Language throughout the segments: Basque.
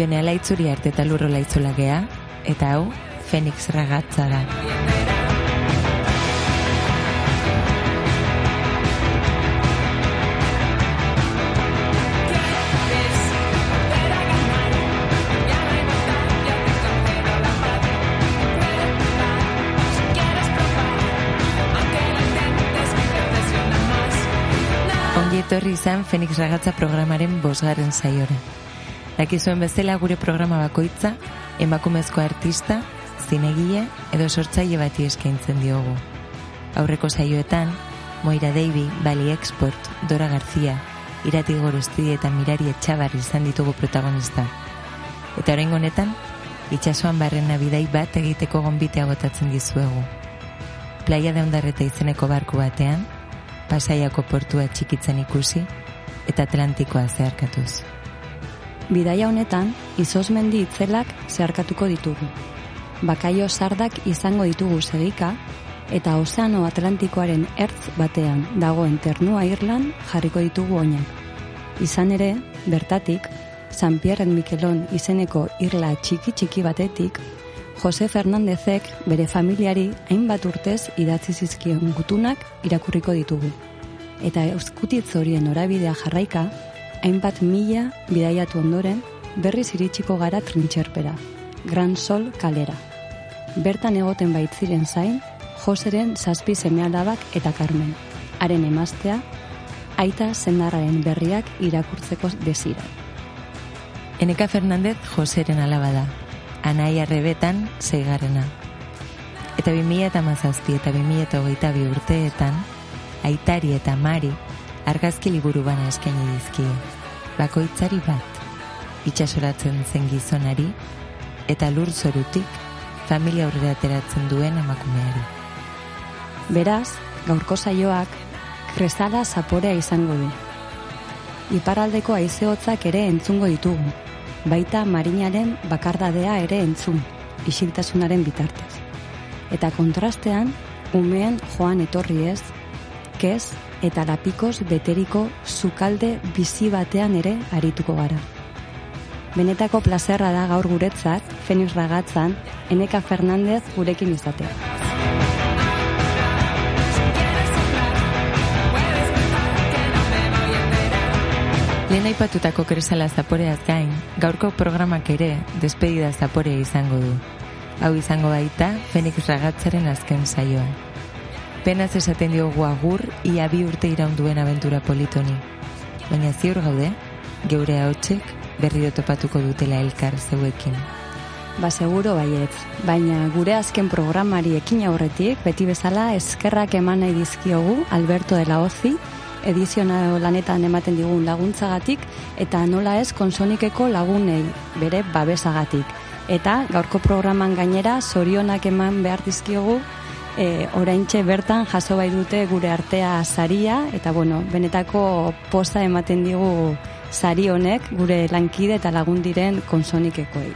Jone Alaitzuri arte eta lurro laitzula gea, eta hau, Fenix ragatza da. Ongi etorri izan Fenix Ragatza programaren bosgarren saiora. Dakizuen bezala gure programa bakoitza, emakumezko artista, zinegile edo sortzaile bati eskaintzen diogu. Aurreko saioetan, Moira Deibi, Bali Export, Dora Garzia, Irati Gorostidi eta Mirari Etxabar izan ditugu protagonista. Eta orain honetan, itxasoan barren nabidai bat egiteko gonbitea gotatzen dizuegu. Playa de Ondarreta izeneko barku batean, Pasaiako portua txikitzen ikusi eta Atlantikoa zeharkatuz. Bidaia honetan, izozmendi itzelak zeharkatuko ditugu. Bakaio sardak izango ditugu segika, eta Ozeano Atlantikoaren ertz batean dagoen ternua Irlan jarriko ditugu oinak. Izan ere, bertatik, San Pierre Mikelon izeneko irla txiki txiki batetik, Jose Fernandezek bere familiari hainbat urtez idatzi zizkion gutunak irakurriko ditugu. Eta euskutitz horien orabidea jarraika, hainbat mila bidaiatu ondoren berriz iritsiko gara trintxerpera, Gran Sol kalera. Bertan egoten baitziren zain, Joseren zazpi semealabak eta Carmen. Haren emaztea, aita zendarraren berriak irakurtzeko desira. Eneka Fernandez Joseren alaba da, anai arrebetan zeigarrena. Eta 2000 eta mazazpi eta 2000 eta hogeita bi urteetan, aitari eta mari argazki liburu bana eskaini dizkie. Bakoitzari bat, itxasoratzen zen gizonari, eta lur zorutik familia aurrera ateratzen duen emakumeari. Beraz, gaurko saioak krezala zaporea izango du. Iparaldeko aizeotzak ere entzungo ditugu, baita marinaren bakardadea ere entzun, isiltasunaren bitartez. Eta kontrastean, umeen joan etorri ez, kez eta lapikoz beteriko sukalde bizi batean ere arituko gara. Benetako plazerra da gaur guretzat, Fenix Ragatzan, Eneka Fernandez gurekin izatea. Lehen aipatutako kresala zaporeaz gain, gaurko programak ere despedida zaporea izango du. Hau izango baita, Fenix Ragatzaren azken saioa. Penaz esaten diogu agur, ia bi urte iraunduen aventura politoni. Baina ziur gaude, geure haotxek berriro topatuko dutela elkar zeuekin. Ba, seguro baiet. Baina gure azken programari ekin aurretik, beti bezala eskerrak eman nahi dizkiogu Alberto de la Ozi, edizionao lanetan ematen digun laguntzagatik, eta nola ez konsonikeko lagunei bere babesagatik. Eta gaurko programan gainera zorionak eman behar dizkiogu e, oraintxe bertan jaso bai dute gure artea saria eta bueno, benetako posta ematen digu sari honek gure lankide eta lagun diren konsonikekoei.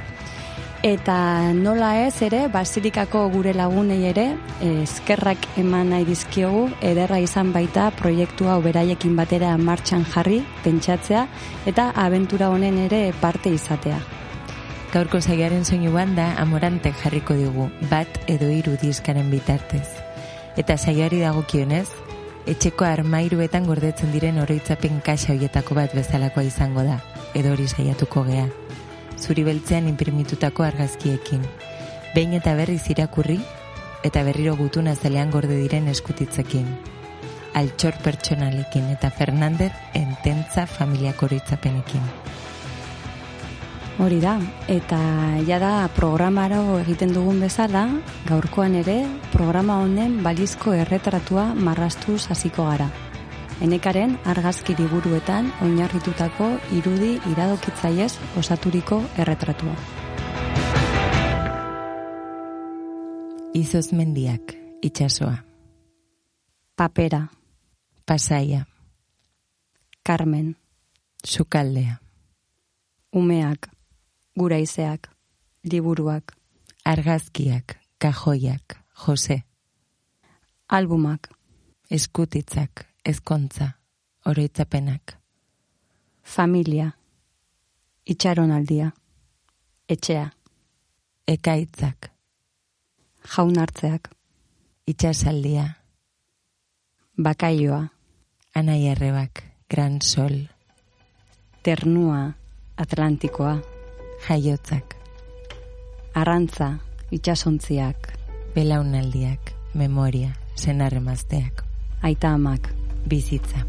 Eta nola ez ere, basilikako gure lagunei ere, eskerrak eman nahi dizkiogu, ederra izan baita proiektu hau beraiekin batera martxan jarri, pentsatzea, eta abentura honen ere parte izatea. Gaurko zaiaren soinu banda amorantek jarriko digu, bat edo hiru diskaren bitartez. Eta zaiari dagokionez, etxeko armairuetan gordetzen diren oroitzapen kaxa hoietako bat bezalakoa izango da, edo hori saiatuko gea zuri beltzean imprimitutako argazkiekin. Behin eta berriz irakurri, eta berriro gutuna zelean gorde diren eskutitzekin. Altxor pertsonalekin eta Fernander ententza familiako horitzapenekin. Hori da, eta ja da programaro egiten dugun bezala, gaurkoan ere programa honen balizko erretratua marrastuz hasiko gara. Enekaren argazki liburuetan oinarritutako irudi iradokitzaiez osaturiko erretratua. Izoz mendiak, itxasoa. Papera. Pasaia. Carmen. Sukaldea. Umeak. Guraizeak. Liburuak. Argazkiak. Kajoiak. Jose. Albumak. Eskutitzak ezkontza, oroitzapenak. Familia, itxaronaldia, Etxea. Ekaitzak. Jaun hartzeak. Itxasaldia. Bakaioa. Anai errebak. Gran sol. Ternua. Atlantikoa. Jaiotzak. Arrantza. Itxasontziak. Belaunaldiak. Memoria. Senarremazteak. Aita amak. Bizitza.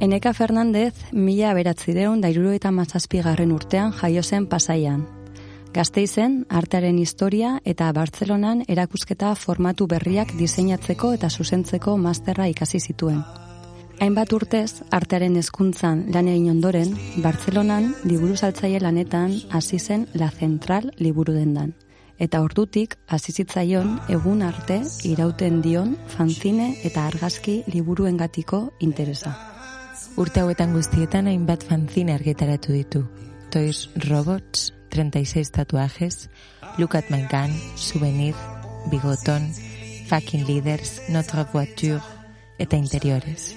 Eneka Fernandez, mila aberatzideun da eta mazazpigarren urtean jaio zen pasaian. Gazteizen, artearen historia eta Bartzelonan erakusketa formatu berriak diseinatzeko eta zuzentzeko masterra ikasi zituen. Hainbat urtez, artearen hezkuntzan lan egin ondoren, Bartzelonan liburu saltzaile lanetan hasi zen La Central liburu dendan. Eta ordutik, hasi zitzaion egun arte irauten dion fanzine eta argazki liburuengatiko interesa. Urte hauetan guztietan hainbat fanzine argitaratu ditu. Toys Robots, 36 tatuajes, Look at my gun, Souvenir, Bigoton, Fucking Leaders, Notre Voiture eta Interiores.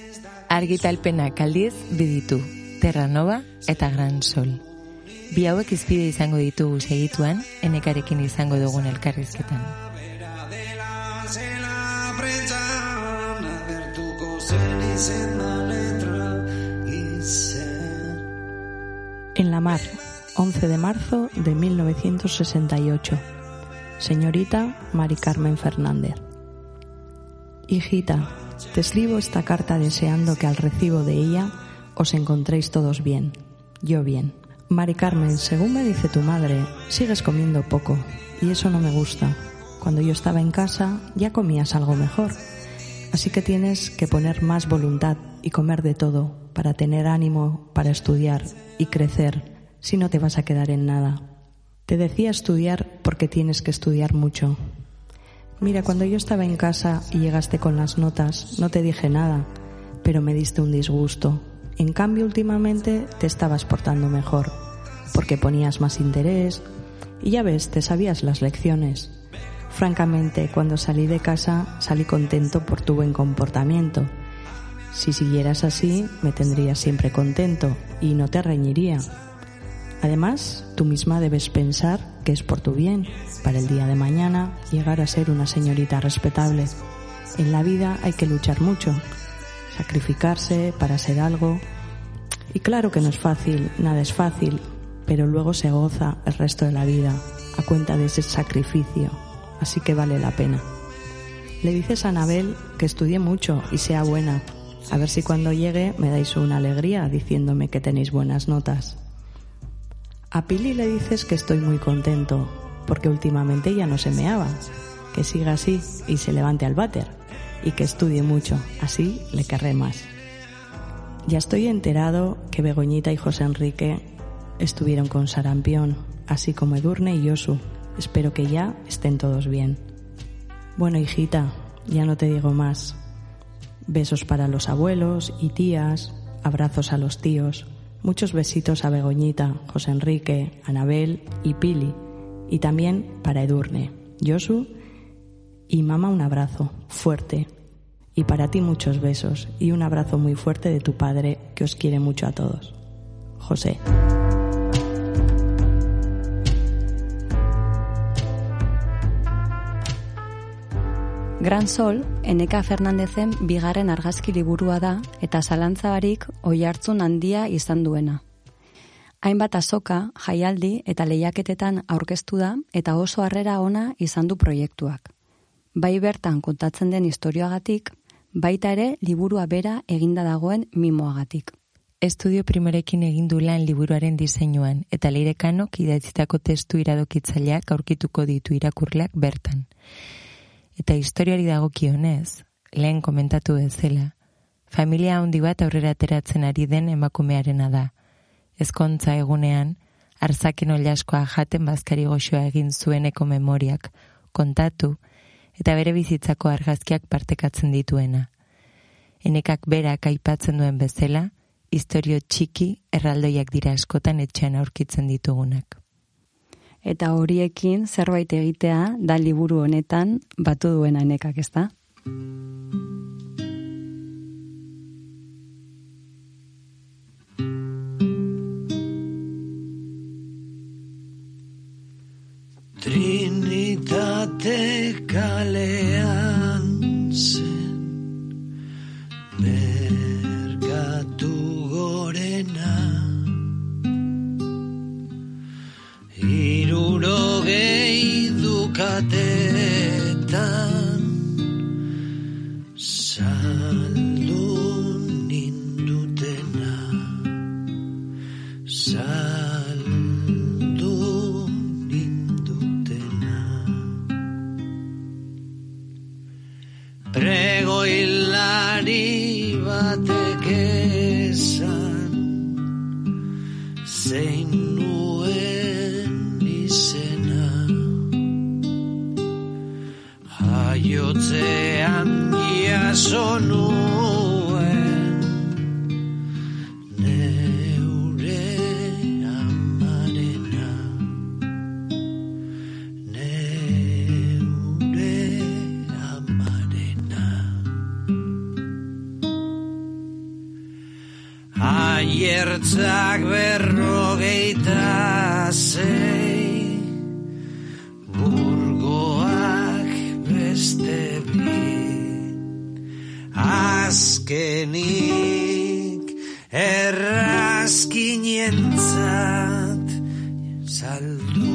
Argitalpena kaldiz biditu, Terra Nova eta Gran Sol. Bi hauek izpide izango ditugu segituan, enekarekin izango dugun elkarrizketan. En la mar, 11 de marzo de 1968. Señorita Mari Carmen Fernández. Hijita, te escribo esta carta deseando que al recibo de ella os encontréis todos bien. Yo bien. Mari Carmen, según me dice tu madre, sigues comiendo poco y eso no me gusta. Cuando yo estaba en casa ya comías algo mejor. Así que tienes que poner más voluntad y comer de todo para tener ánimo para estudiar y crecer si no te vas a quedar en nada. Te decía estudiar porque tienes que estudiar mucho. Mira, cuando yo estaba en casa y llegaste con las notas, no te dije nada, pero me diste un disgusto. En cambio, últimamente te estabas portando mejor, porque ponías más interés y ya ves, te sabías las lecciones. Francamente, cuando salí de casa, salí contento por tu buen comportamiento. Si siguieras así, me tendrías siempre contento y no te reñiría. Además, tú misma debes pensar que es por tu bien, para el día de mañana llegar a ser una señorita respetable. En la vida hay que luchar mucho, sacrificarse para ser algo. Y claro que no es fácil, nada es fácil, pero luego se goza el resto de la vida a cuenta de ese sacrificio, así que vale la pena. Le dices a Anabel que estudie mucho y sea buena, a ver si cuando llegue me dais una alegría diciéndome que tenéis buenas notas. A Pili le dices que estoy muy contento, porque últimamente ya no se meaba. Que siga así y se levante al váter, y que estudie mucho, así le querré más. Ya estoy enterado que Begoñita y José Enrique estuvieron con sarampión, así como Edurne y Yosu. Espero que ya estén todos bien. Bueno, hijita, ya no te digo más. Besos para los abuelos y tías, abrazos a los tíos, muchos besitos a Begoñita, José Enrique, Anabel y Pili, y también para Edurne, Josu y mamá un abrazo fuerte. Y para ti muchos besos y un abrazo muy fuerte de tu padre que os quiere mucho a todos. José. Gran Sol, Eneka Fernandezen bigarren argazki liburua da eta zalantza barik oi hartzun handia izan duena. Hainbat azoka, jaialdi eta lehiaketetan aurkeztu da eta oso harrera ona izan du proiektuak. Bai bertan kontatzen den historioagatik, baita ere liburua bera eginda dagoen mimoagatik. Estudio primerekin egin du lan liburuaren diseinuan eta leirekanok idatzitako testu iradokitzaileak aurkituko ditu irakurleak bertan. Eta historiari dagokionez, lehen komentatu bezala, familia handi bat aurrera ateratzen ari den emakumearena da. Ezkontza egunean, arzaken oliaskoa jaten bazkari goxoa egin zueneko memoriak kontatu eta bere bizitzako argazkiak partekatzen dituena. Enekak berak aipatzen duen bezala, historio txiki erraldoiak dira eskotan etxean aurkitzen ditugunak. Eta horiekin zerbait egitea da liburu honetan batu duen anekak, ez da? Trinitate kalean zen Gehi dukatetan Saldu nindutena. Saldu nindutena. Prego hilari batek jaso nuen Neure amarena. Neure amarena. Aiertzak berrogeita zei Azkenik errazkinentzat Saldu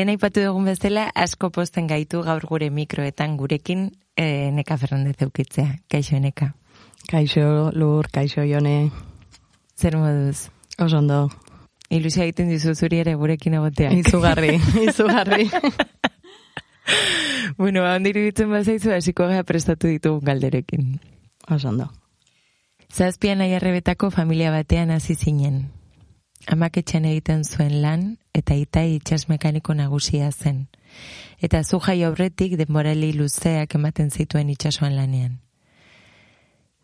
Lehen aipatu dugun bezala, asko posten gaitu gaur gure mikroetan gurekin e, Neka Fernandez eukitzea. Kaixo, Neka. Kaixo, lur, kaixo, jone. Zer moduz? Oso ondo. Ilusia egiten dizu zuri ere gurekin egoteak. Izugarri, izugarri. bueno, ba, ondi iruditzen bazaizu, hasiko gara prestatu ditugun galderekin. Oso ondo. Zazpian aiarrebetako familia batean hasi zinen. Amak etxean egiten zuen lan, eta itai itxas mekaniko nagusia zen. Eta zu jai aurretik denborali luzeak ematen zituen itxasoan lanean.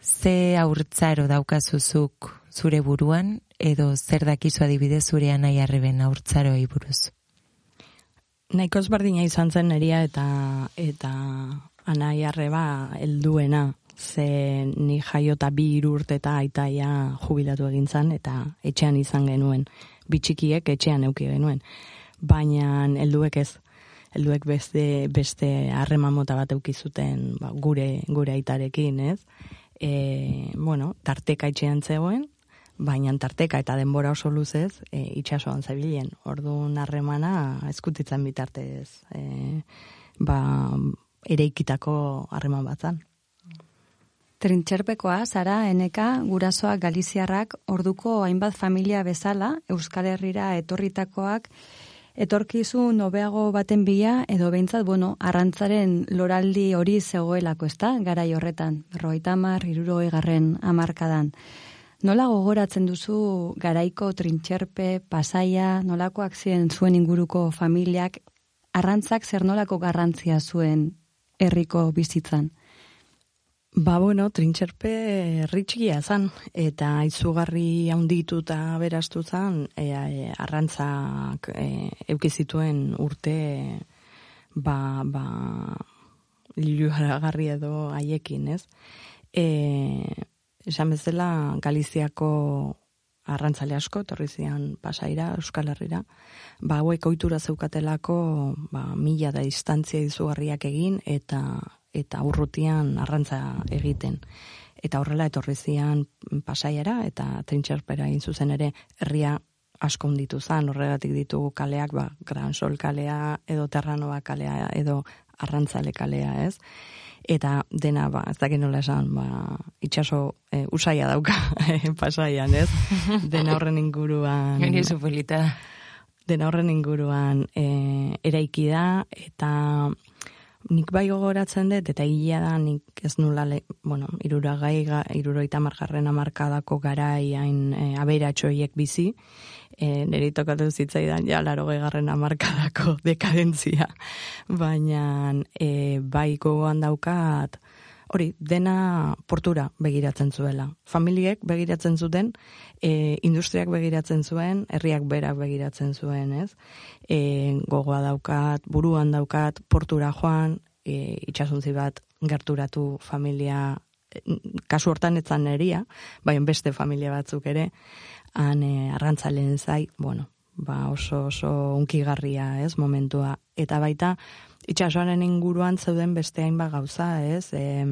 Ze aurtzaro daukazuzuk zure buruan, edo zer dakizu adibidez zure anai arreben aurtzaroei buruz. Nahiko ezberdina izan zen neria eta eta anai arreba helduena ze ni jaiota bi hiru urte eta aitaia jubilatu egin zan eta etxean izan genuen. Bitxikiek etxean euki genuen. Baina helduek ez. Helduek beste beste harreman mota bat euki zuten ba, gure gure aitarekin, ez? E, bueno, tarteka etxean zegoen, baina tarteka eta denbora oso luzez e, itxasoan zebilen. Orduan harremana eskutitzen bitartez e, ba, ereikitako harreman batzan. Trintxerpekoa, zara, eneka, gurasoak galiziarrak, orduko hainbat familia bezala, Euskal Herrira etorritakoak, etorkizu nobeago baten bila, edo behintzat, bueno, arrantzaren loraldi hori zegoelako, ezta, garai horretan, berrogeita hamar, hirurogei garren hamarkadan. Nola gogoratzen duzu garaiko trintxerpe, pasaia, nolakoak ziren zuen inguruko familiak, arrantzak zer nolako garrantzia zuen herriko bizitzan? Ba, bueno, trintxerpe erritxigia zan, eta izugarri haunditu eta beraztu zan, e, e, arrantzak e, eukizituen urte, ba, ba, liluaragarri edo haiekin, ez? E, esan bezala, Galiziako arrantzale asko, torri zian pasaira, Euskal Herrira, ba, hauek ohitura zeukatelako, ba, mila da distantzia izugarriak egin, eta eta urrutian arrantza egiten. Eta horrela etorri zian pasaiara eta trintxerpera egin zuzen ere herria asko unditu zan, horregatik ditugu kaleak, ba, Gran Sol kalea, edo Terranoa kalea, edo Arrantzale kalea, ez? Eta dena, ba, ez dakit nola esan, ba, itxaso e, usaia dauka pasaian, ez? Dena horren inguruan... Gani esu Dena horren inguruan e, eraiki da, eta nik bai gogoratzen dut, eta hila da nik ez nula, le, bueno, irura gai, iruroita margarren amarkadako garai hain e, aberatxoiek bizi, e, nire tokatu zitzaidan ja laro garren amarkadako dekadentzia, baina e, bai gogoan daukat, hori, dena portura begiratzen zuela. Familiek begiratzen zuten, e, industriak begiratzen zuen, herriak berak begiratzen zuen, ez? E, gogoa daukat, buruan daukat, portura joan, e, itxasuntzi bat gerturatu familia, e, kasu hortan etzan neria, baina beste familia batzuk ere, han e, arrantzalen zai, bueno, ba oso oso unkigarria, ez, momentua. Eta baita, itxasoaren inguruan zeuden beste hainba gauza, ez? E,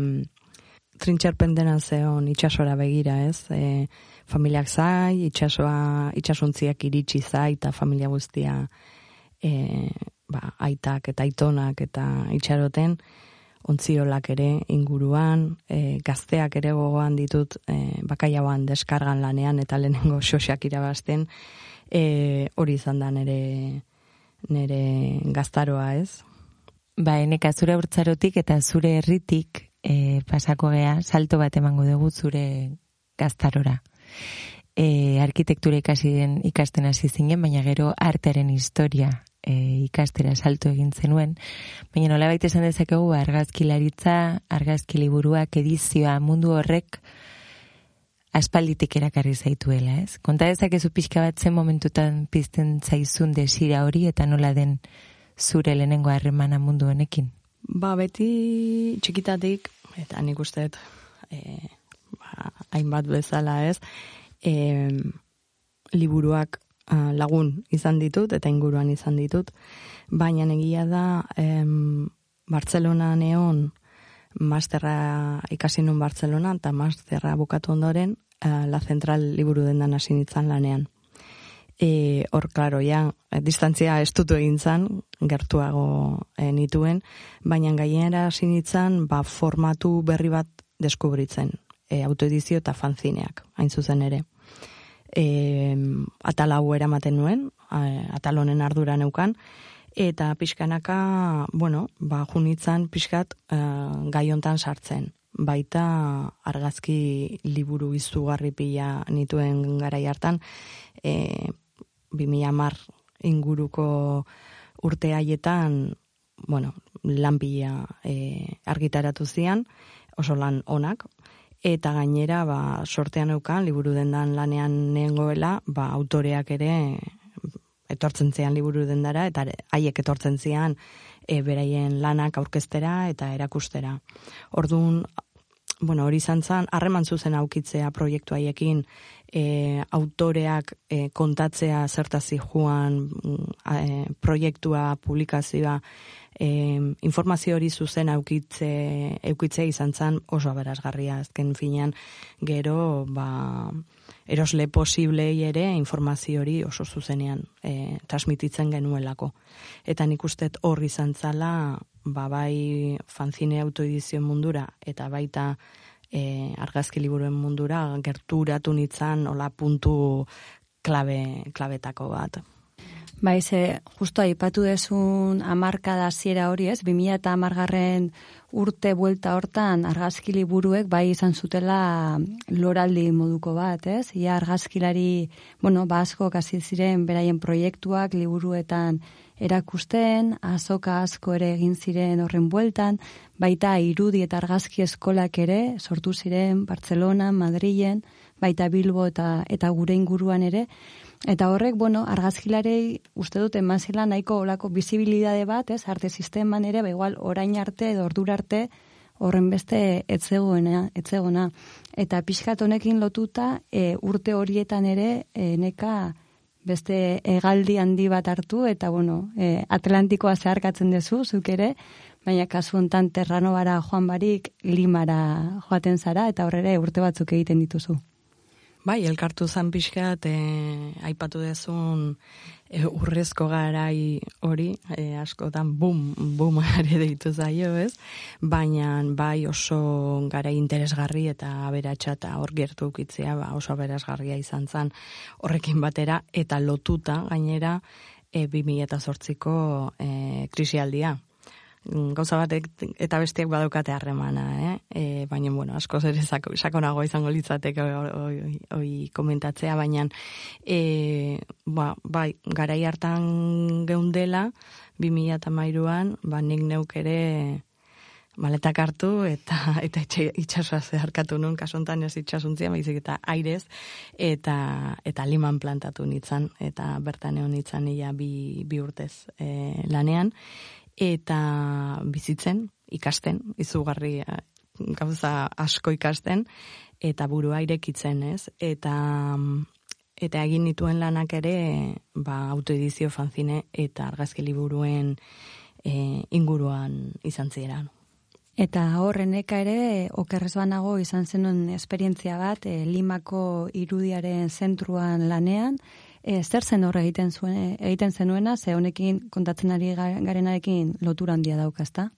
trintxerpen dena zeon itxasora begira, ez? E, familiak zai, itxasoa, itxasuntziak iritsi zai, eta familia guztia e, ba, aitak eta aitonak eta itxaroten, ontziolak ere inguruan, e, gazteak ere gogoan ditut e, bakaiauan deskargan lanean eta lehenengo xosak irabazten, e, hori izan da nere, nere gaztaroa ez? Ba, eneka zure urtzarotik eta zure herritik e, pasako gea, salto bat emango dugu zure gaztarora. E, arkitektura ikasi den ikasten hasi zinen, baina gero artearen historia e, ikastera salto egin zenuen. Baina nola baita esan dezakegu, argazkilaritza, argazki liburuak, edizioa, mundu horrek, aspalditik erakarri zaituela, ez? Konta dezakezu pixka bat zen momentutan pizten zaizun desira hori eta nola den zure lehenengo harremana mundu honekin? Ba, beti txikitatik, eta nik uste, e, ba, hainbat bezala ez, e, liburuak lagun izan ditut, eta inguruan izan ditut, baina egia da, e, Bartzelona neon, masterra ikasi nun Bartzelona, eta masterra bukatu ondoren, La Central liburu dendan hasi lanean e, hor, klaro, ja, distantzia estutu egin zan, gertuago e, nituen, baina gainera sinitzen, ba, formatu berri bat deskubritzen, e, autoedizio eta fanzineak, hain zuzen ere. E, atal hau eramaten nuen, atal honen ardura neukan, eta pixkanaka, bueno, ba, junitzen pixkat e, gai hontan sartzen. Baita argazki liburu izugarri pila nituen gara hartan, e, 2000 mar inguruko urte haietan, bueno, lan bila e, argitaratu zian, oso lan onak, eta gainera, ba, sortean eukan, liburu dendan lanean nengoela, ba, autoreak ere etortzen zian liburu dendara, eta haiek etortzen zian e, beraien lanak aurkeztera eta erakustera. Orduan, bueno, hori izan zen, harreman zuzen aukitzea proiektu haiekin, e, autoreak e, kontatzea zertazi joan e, proiektua, publikazioa, e, informazio hori zuzen aukitze, aukitze izan zen oso aberazgarria, azken finean, gero, ba, erosle posiblei ere informazio hori oso zuzenean e, transmititzen genuelako. Eta nik ustet horri izan zala, ba, bai fanzine autoedizio mundura, eta baita e, argazki liburuen mundura gerturatu nitzan hola puntu klabe, klabetako bat. Bai, ze, justo aipatu desun amarka da ziera hori, ez? 2000 eta amargarren urte buelta hortan argazki liburuek bai izan zutela loraldi moduko bat, ez? Ia argazkilari, bueno, ba asko kasi ziren beraien proiektuak liburuetan erakusten, azoka asko ere egin ziren horren bueltan, baita irudi eta argazki eskolak ere sortu ziren Barcelona, Madrilen, baita Bilbo eta eta gure inguruan ere, Eta horrek, bueno, argazkilarei uste dute mazila nahiko olako bizibilidade bat, ez, arte sisteman ere, ba, igual, orain arte edo ordura arte horren beste etzegoena, etzegona. Eta pixkat honekin lotuta, e, urte horietan ere, e, neka beste egaldi handi bat hartu, eta, bueno, e, Atlantikoa zeharkatzen dezu, zuk ere, baina kasu hontan terrano bara joan barik, limara joaten zara, eta horrere urte batzuk egiten dituzu. Bai, elkartu zan pixkat, e, aipatu dezun e, urrezko garai hori, e, askotan bum, bum are deitu zaio, ez? Baina bai oso gara interesgarri eta aberatsa eta hor gertu ukitzea, ba, oso aberasgarria izan zan horrekin batera, eta lotuta gainera e, 2008ko e, krisialdia. Mm, gauza batek eta besteak badaukate harremana, eh? E, baina, bueno, asko zer sakonago izango litzateke hoi komentatzea, baina e, ba, bai, garai hartan geundela, 2000 eta mairuan, ba, nik neuk ere maletak hartu eta eta itxasua zeharkatu nun kasontan ez itxasuntzia baizik eta airez eta eta liman plantatu nitzan eta bertan egon nitzan ia bi, bi urtez e, lanean eta bizitzen, ikasten, izugarri eh, gauza asko ikasten, eta burua irekitzen, ez? Eta, eta egin nituen lanak ere, ba, autoedizio fanzine eta argazki liburuen e, inguruan izan ziren. Eta horreneka ere, okerrez banago izan zenuen esperientzia bat, e, Limako irudiaren zentruan lanean, e, zer zen horre egiten zuen egiten zenuena? Ze honekin kontatzen ari garenarekin lotura handia dauka, ezta?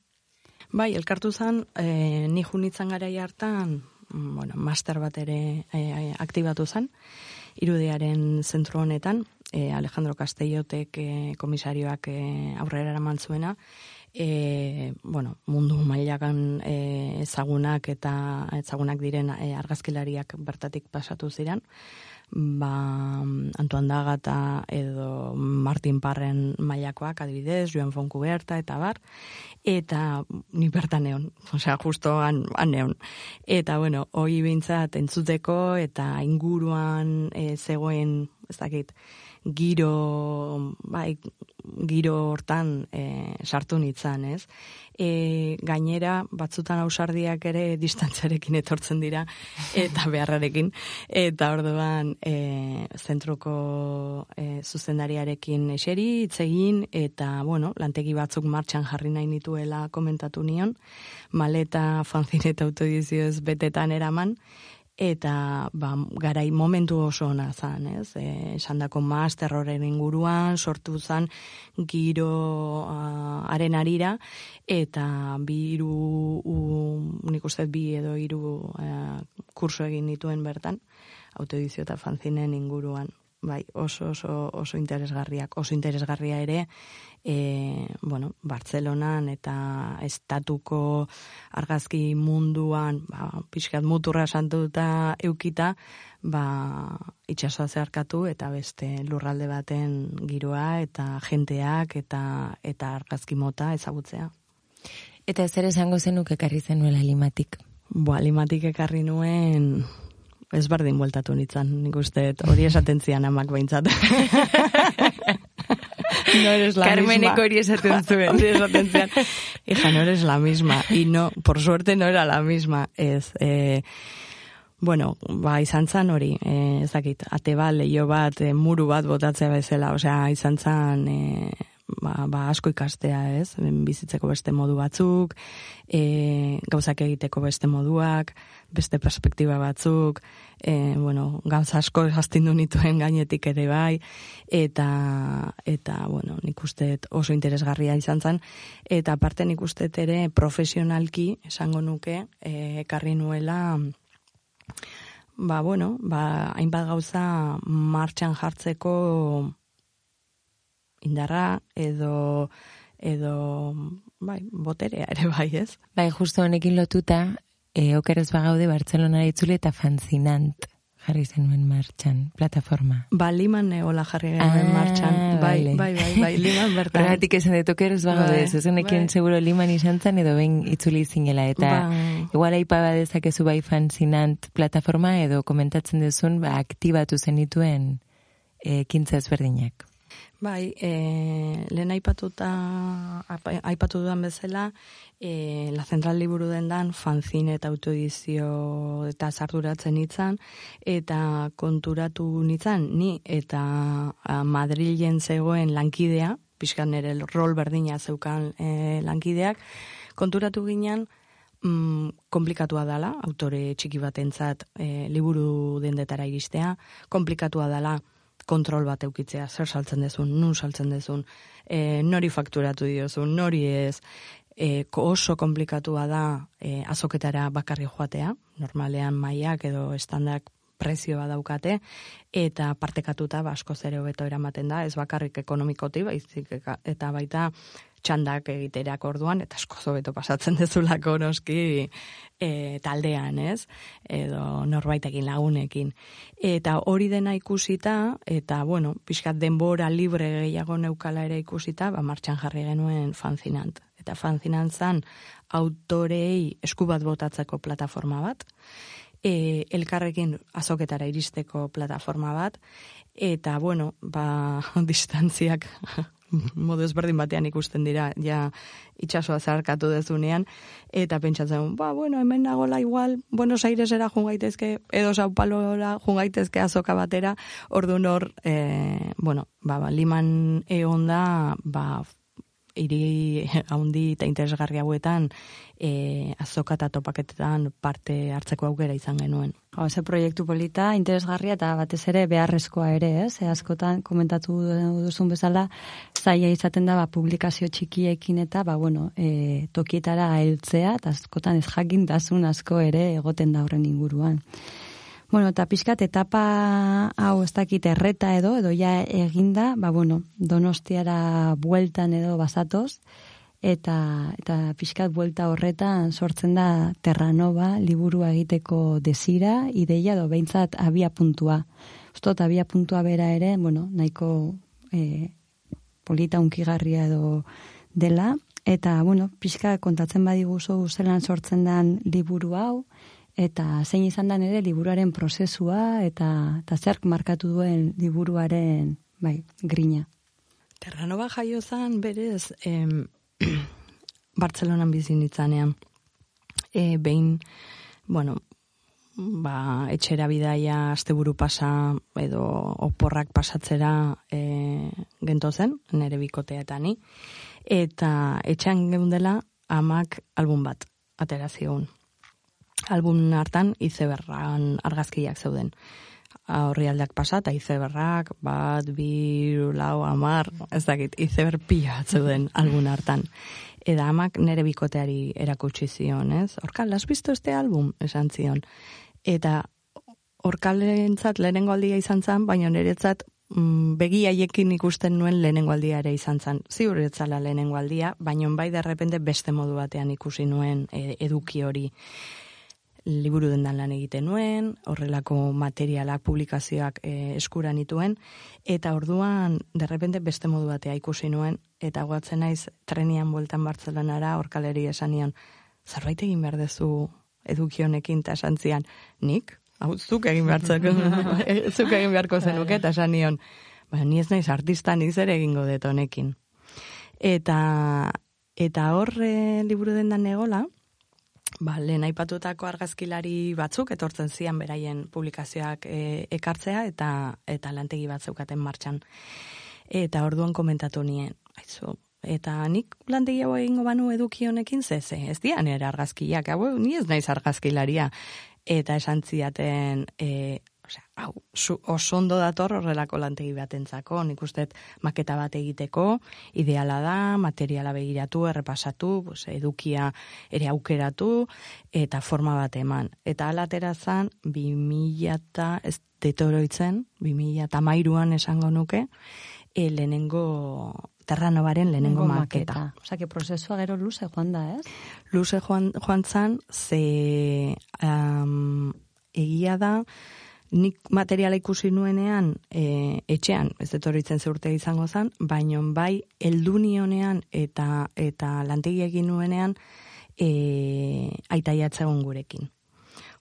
Bai, elkartu zen, e, ni junitzen garai hartan, mm, bueno, master bat ere e, aktibatu zen, irudiaren zentru honetan, e, Alejandro Castellotek e, komisarioak e, aurrera eraman zuena, e, bueno, mundu mailakan e, ezagunak eta ezagunak diren e, argazkilariak bertatik pasatu ziren, ba, Antoan Dagata edo Martin Parren mailakoak adibidez, Joan Fonkuberta eta bar, eta ni bertan neon, osea, justo an, an neon. Eta, bueno, hoi bintzat entzuteko eta inguruan e, zegoen, ez dakit, giro, bai, giro hortan e, sartu nitzan, ez? E, gainera, batzutan ausardiak ere distantzarekin etortzen dira, eta beharrarekin, eta orduan e, zentroko e, zuzendariarekin eseri, itzegin, eta, bueno, lantegi batzuk martxan jarri nahi nituela komentatu nion, maleta fanzineta autodizioz betetan eraman, eta ba, garai momentu oso ona zan, ez? E, esan dako master horren inguruan, sortu zan giro uh, arira, eta bi iru, unik uste bi edo iru uh, kurso egin dituen bertan, autoedizio eta fanzinen inguruan bai, oso, oso, oso interesgarriak, oso interesgarria ere, e, bueno, Bartzelonan eta estatuko argazki munduan, ba, pixkat muturra santuta eukita, ba, itxasoa zeharkatu eta beste lurralde baten giroa eta jenteak eta eta argazki mota ezagutzea. Eta zer esango zenuk ekarri zenuela limatik? Boa, limatik ekarri nuen Ez bardin bueltatu nintzen, nik uste, hori esaten zian amak behintzat. no eres la Carmeneko misma. hori esaten zuen. esaten zian. Hija, no eres la misma. Y no, por suerte no era la misma. Ez, eh, bueno, ba, izan zan hori, eh, ez dakit, ate bat, leio bat, eh, muru bat botatzea bezala, osea, izan zan... Eh, ba, ba asko ikastea, ez? Bizitzeko beste modu batzuk, e, gauzak egiteko beste moduak, beste perspektiba batzuk, e, bueno, gauza asko jaztindu nituen gainetik ere bai, eta, eta bueno, nik uste oso interesgarria izan zen, eta aparte nik uste ere profesionalki, esango nuke, e, ekarri nuela, ba, bueno, ba, hainbat gauza martxan jartzeko indarra edo edo bai, boterea ere bai, ez? Bai, justo honekin lotuta, e, okeres bagaude Bartzelonara itzule eta fanzinant jarri zenuen martxan, plataforma. Ba, liman neola jarri genuen Ah, martxan. Bai, vale. bai, bai, bai, liman bertan. Horregatik esan dut okeres bagaude, Bai, zuzenekin bai. seguro liman izan zen edo behin itzuli zinela. Eta Bai. igual aipa badezakezu bai fanzinant plataforma edo komentatzen duzun, ba, aktibatu zenituen e, kintza ezberdinak. Bai, e, lehen aipatuta, aipatu dudan bezala, e, La Central Liburu dendan fanzine eta autoedizio eta sarduratzen nitzan, eta konturatu nitzan, ni eta a, Madrilen zegoen lankidea, pixkan nire rol berdina zeukan e, lankideak, konturatu ginen, mm, komplikatua dela, autore txiki batentzat e, liburu dendetara iristea, komplikatua dela kontrol bat eukitzea, zer saltzen dezun, nun saltzen dezun, e, nori fakturatu diozun, nori ez, e, oso komplikatua da e, azoketara bakarri joatea, normalean maiak edo estandak prezioa daukate, eta partekatuta ba, askoz ere hobeto eramaten da, ez bakarrik ekonomikoti, baizik eta baita txandak egiterak orduan, eta askoz hobeto pasatzen dezulako noski e, taldean, ez? Edo norbaitekin lagunekin. Eta hori dena ikusita, eta bueno, pixkat denbora libre gehiago neukala ere ikusita, ba, martxan jarri genuen fanzinant. Eta fanzinant zan autorei esku bat botatzeko plataforma bat, e, elkarrekin azoketara iristeko plataforma bat, eta, bueno, ba, distantziak modu ezberdin batean ikusten dira, ja itxasoa zarkatu dezunean, eta pentsatzen, ba, bueno, hemen nagola igual, Buenos Airesera jun gaitezke, edo Sao Paulora jun gaitezke azoka batera, ordu nor, e, bueno, ba, ba, liman egon da, ba, hiri haundi eta interesgarri hauetan e, azoka eta topaketetan parte hartzeko aukera izan genuen. Ze proiektu polita, interesgarria eta batez ere beharrezkoa ere, ez? E, askotan komentatu duzun bezala, zaila izaten da ba, publikazio txikiekin eta ba, bueno, e, tokietara heltzea eta askotan ez jakintasun asko ere egoten da horren inguruan. Bueno, eta pixkat etapa hau ez dakit erreta edo, edo ja eginda, ba, bueno, donostiara bueltan edo basatoz, eta, eta pixkat buelta horretan sortzen da Terranova liburua egiteko desira, ideia edo behintzat abia puntua. Ustot abia puntua bera ere, bueno, nahiko e, polita unkigarria edo dela, eta, bueno, pixka kontatzen badiguzu zelan sortzen den liburu hau, eta zein izan da ere liburuaren prozesua, eta, eta zerk markatu duen liburuaren, bai, grina. Terranova jaio zan berez em, Bartzelonan bizi nitzanean. E, behin, bueno, ba, etxera bidaia asteburu pasa edo oporrak pasatzera e, gento zen, nere bikotea eta ni. Eta etxean geundela amak album bat atera zigun. Album hartan izeberran argazkiak zeuden horri aldeak pasa, eta izeberrak, bat, bi, lau, amar, ez dakit, izeber pila zeuden album hartan. Eda amak nere bikoteari erakutsi zion, ez? Horkal, has visto este album? Esan zion. Eta horkalentzat lehenengo aldia izan zen, baina niretzat mm, begi haiekin ikusten nuen lehenengo aldia ere izan zen. Ziur etzala lehenengo aldia, baina bai derrepende beste modu batean ikusi nuen e, eduki hori liburu dendan lan egiten nuen, horrelako materialak, publikazioak e, eskura nituen, eta orduan, derrepente beste modu batea ikusi nuen, eta guatzen naiz trenian bueltan Bartzelonara, horkaleri esan nion, zerbait egin behar dezu eduki honekin, eta esan zian, nik? Hau, zuk egin behartzeko, zuk egin beharko zenuke, eta esan nion, ba, ni ez naiz artista, nik zer egingo dut honekin. Eta, eta horre liburu dendan egola, ba, lehen aipatutako argazkilari batzuk etortzen zian beraien publikazioak e, ekartzea eta eta lantegi bat zeukaten martxan. Eta orduan komentatu nien, aizu, eta nik lantegi hau egingo banu eduki honekin ze, ze, ez dian ere argazkiak, hau, ni ez naiz argazkilaria. Eta esan ziaten, e, osea, hau, zu, oso ondo dator horrelako lantegi batentzako, nik uste maketa bat egiteko, ideala da, materiala begiratu, errepasatu, pues, edukia ere aukeratu, eta forma bat eman. Eta alatera zan, 2000 eta ez detoroitzen, 2000 eta esango nuke, e, lehenengo terranovaren lehenengo maketa. Osa, que prozesua gero luze joan da, ez? Luze joan, joan zan, ze um, egia da, nik materiala ikusi nuenean e, etxean, ez etorritzen zeurte izango zen, baino bai heldu nionean eta eta lantegi egin nuenean e, aita gurekin.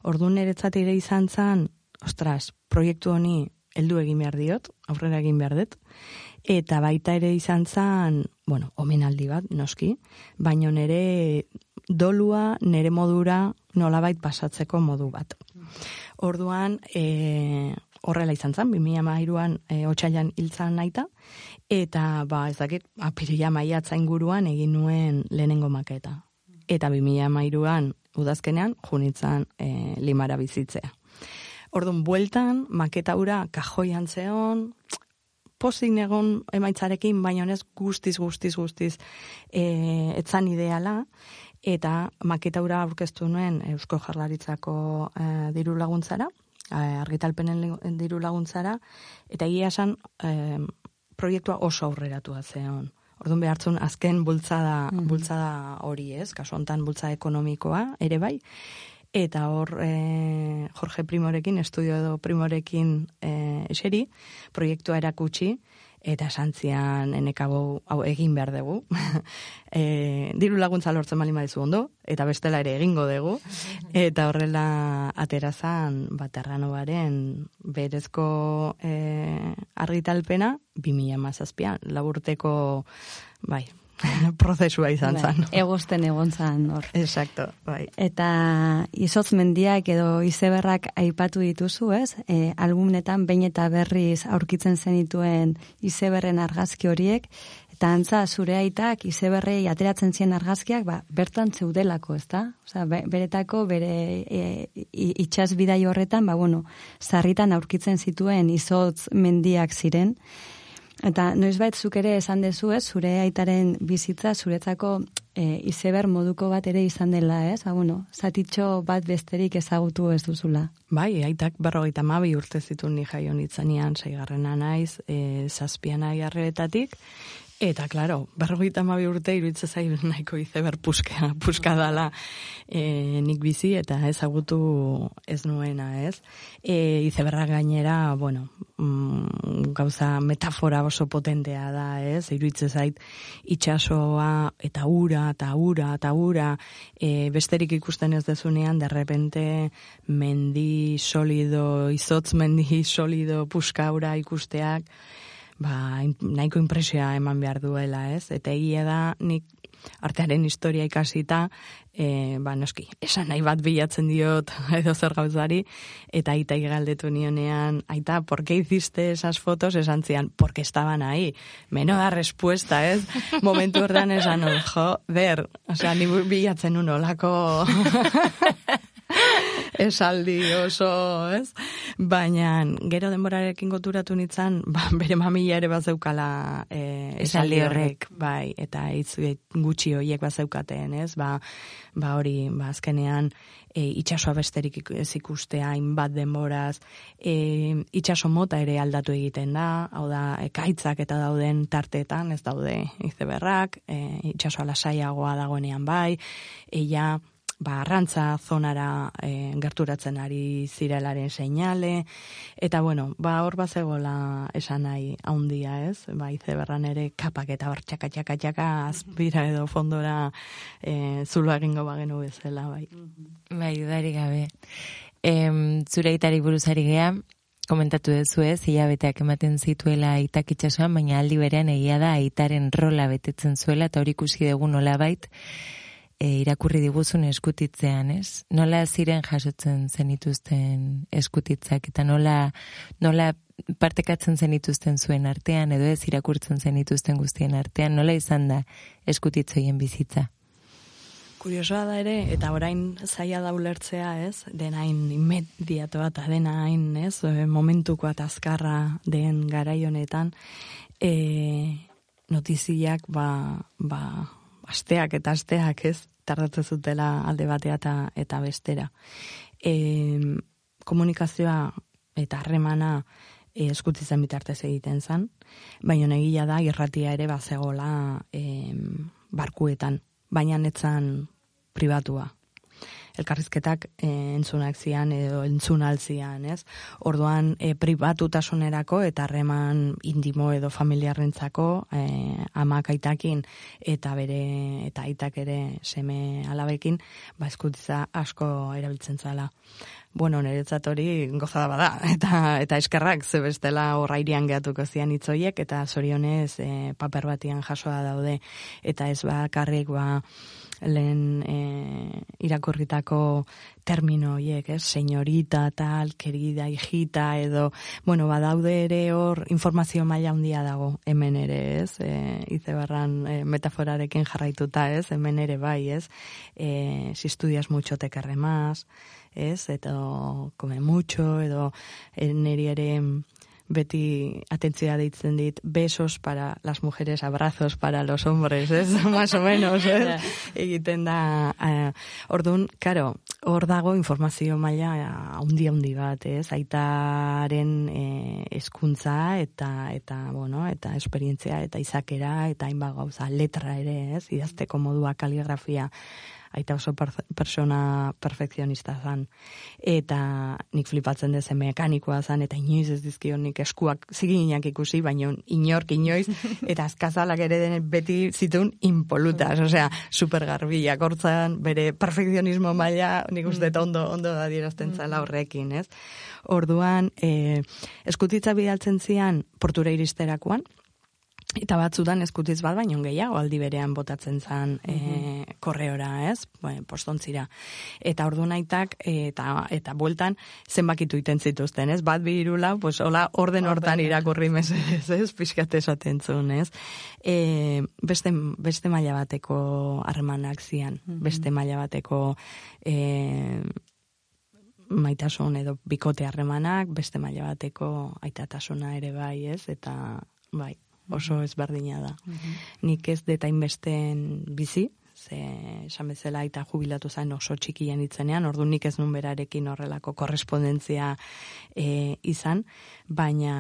Ordu niretzat ere izan zen, ostras, proiektu honi heldu egin behar diot, aurrera egin behar dut, eta baita ere izan zen, bueno, omenaldi bat, noski, baino nere dolua, nere modura, nolabait pasatzeko modu bat. Orduan, e, horrela izan zen, 2008an e, otxailan hiltzan naita, eta ba, ez dakit, apiria maiatza inguruan egin nuen lehenengo maketa. Eta 2008an udazkenean, junitzan e, limara bizitzea. Orduan, bueltan, maketa ura kajoian zeon, pozik egon emaitzarekin, baina ez guztiz, guztiz, guztiz, e, etzan ideala, eta maketaura aurkeztu nuen Eusko Jarlaritzako e, diru laguntzara, e, argitalpenen diru laguntzara, eta egia esan e, proiektua oso aurreratu zeon. Orduan behartzun azken bultzada, mm bultzada hori ez, kasu hontan bultzada ekonomikoa ere bai, eta hor e, Jorge Primorekin, estudio edo Primorekin e, eseri, proiektua erakutsi, eta santzian enekabo hau egin behar dugu. e, diru laguntza lortzen bali maizu ondo, eta bestela ere egingo dugu. Eta horrela aterazan baterrano baren berezko e, argitalpena, 2000 mazazpian, laburteko, bai, prozesua izan bai, zan. Egosten egon zan hor. Exacto, bai. Eta izotz mendiak edo izeberrak aipatu dituzu, ez? E, albunetan behin eta berriz aurkitzen zenituen izeberren argazki horiek, eta antza zure aitak izeberrei ateratzen zien argazkiak, ba, bertan zeudelako, ez da? Osa, beretako, bere e, itxas bidai horretan, ba, bueno, zarritan aurkitzen zituen izotz mendiak ziren, Eta noiz zuk ere esan dezu ez, zure aitaren bizitza, zuretzako e, izeber moduko bat ere izan dela ez, ha, ba, bueno, zatitxo bat besterik ezagutu ez duzula. Bai, aitak berrogeita mabi urte zituen ni jaion itzanean, saigarrena naiz, e, zazpian arretatik, Eta, klaro, berrogeita mabi urte iruditzen zain nahiko izeber puska, puska dala e, nik bizi eta ezagutu ez nuena, ez? E, izeberra gainera, bueno, mm, gauza metafora oso potentea da, ez? Iruditzen zait itxasoa eta ura, eta ura, eta ura, e, besterik ikusten ez dezunean, derrepente mendi solido, izotz mendi solido puskaura ikusteak, ba, nahiko impresioa eman behar duela, ez? Eta egia da, nik artearen historia ikasita, e, ba, noski, esan nahi bat bilatzen diot edo zer gauzari, eta aita galdetu nionean, aita, por qué hiciste esas fotos? Esan zian, porque estaban ahí. Meno da respuesta, ez? Momentu horrean esan, jo, ber, o sea, ni bilatzen unolako... esaldi oso, ez? Baina, gero denborarekin goturatu nintzen, ba, bere mamila ere bazeukala e, esaldi horrek, bai, eta itzu gutxi horiek bazeukaten, ez? Ba, ba hori, ba, azkenean, e, itxasoa besterik ez ikustea, hainbat denboraz, e, itxaso mota ere aldatu egiten da, hau da, ekaitzak eta dauden tartetan, ez daude izeberrak, e, itxasoa lasaiagoa dagoenean bai, eia, ba, arrantza zonara e, gerturatzen ari zirelaren seinale, eta bueno, ba, hor bat zegoela esan nahi haundia ez, ba, izeberran ere kapak eta hor txaka txaka txaka azpira edo fondora e, zulo egingo bagenu bezala, bai. Bai, udari gabe. Em, zure itari buruzari gea, komentatu duzu ez, hilabeteak ematen zituela aitak itxasuan, baina aldi berean egia da aitaren rola betetzen zuela, eta hori ikusi dugu nola bait, e, irakurri diguzun eskutitzean, ez? Nola ziren jasotzen zenituzten eskutitzak eta nola, nola partekatzen zenituzten zuen artean edo ez irakurtzen zenituzten guztien artean, nola izan da eskutitzoien bizitza? Kuriosoa da ere, eta orain zaila da ulertzea, ez? Denain inmediato bat, denain, ez? Momentuko eta azkarra den garaionetan, e, notiziak, ba, ba, asteak eta asteak ez, tardatzen zutela alde batea eta, eta bestera. E, komunikazioa eta harremana e, eskutitzen bitartez egiten zen, baina egia da irratia ere bazegola e, barkuetan, baina netzan pribatua. Elkarrizketak e, entzunak zian edo entzun altzian, ez? Orduan e, pribatutasunerako eta harreman indimo edo familiarrentzako e, amak aitakin eta bere eta aitak ere seme alabekin, ba eskutitza asko erabiltzen zala bueno, niretzat hori gozada bada, eta, eta eskerrak ze bestela horrairian gehatuko zian itzoiek, eta zorionez e, paper batian jasoa daude, eta ez bakarrik ba, lehen e, irakurritako termino hiek, ez, señorita, tal, querida, hijita, edo, bueno, badaude ere hor informazio maila handia dago, hemen ere, ez, e, izebarran e, metaforarekin jarraituta, ez, hemen ere bai, ez, e, si estudias mucho te carre más, ez, edo come mucho, edo e, ere beti atentzia deitzen dit besos para las mujeres, abrazos para los hombres, ez, más o menos, ez, egiten da, uh, orduan, karo, hor dago informazio maila haundi haundi bat, ez, aitaren e, eskuntza eta, eta, bueno, eta esperientzia eta izakera eta hainbat gauza, letra ere, ez, idazteko modua kaligrafia, aita oso persona perfekzionista zan. Eta nik flipatzen dezen mekanikoa zan, eta inoiz ez dizkion nik eskuak ziginak ikusi, baina inork inoiz, eta azkazalak ere den beti zituen impolutas, osea, super garbiak hortzan, bere perfekzionismo maila, nik uste ondo, ondo da dirazten zala horrekin, ez? Orduan, e, eskutitza bidaltzen zian portura iristerakoan, Eta batzutan eskutiz bat, baino gehiago aldi berean botatzen zan e, korreora, ez? Bueno, postontzira. Eta ordu naitak, eta, eta bueltan, zenbakitu iten zituzten, ez? Bat birula, pues, hola, orden hortan irakurri mesez, ez? Piskate esaten zuen, ez? E, beste, beste maila bateko harremanak zian, beste maila bateko e, maitasun edo bikote harremanak, beste maila bateko aitatasuna ere bai, ez? Eta, bai, oso ezberdina da. Nik ez deta inbesten bizi, ze esan bezala eta jubilatu zain oso txikian itzenean, ordu nik ez nun berarekin horrelako korrespondentzia e, izan, baina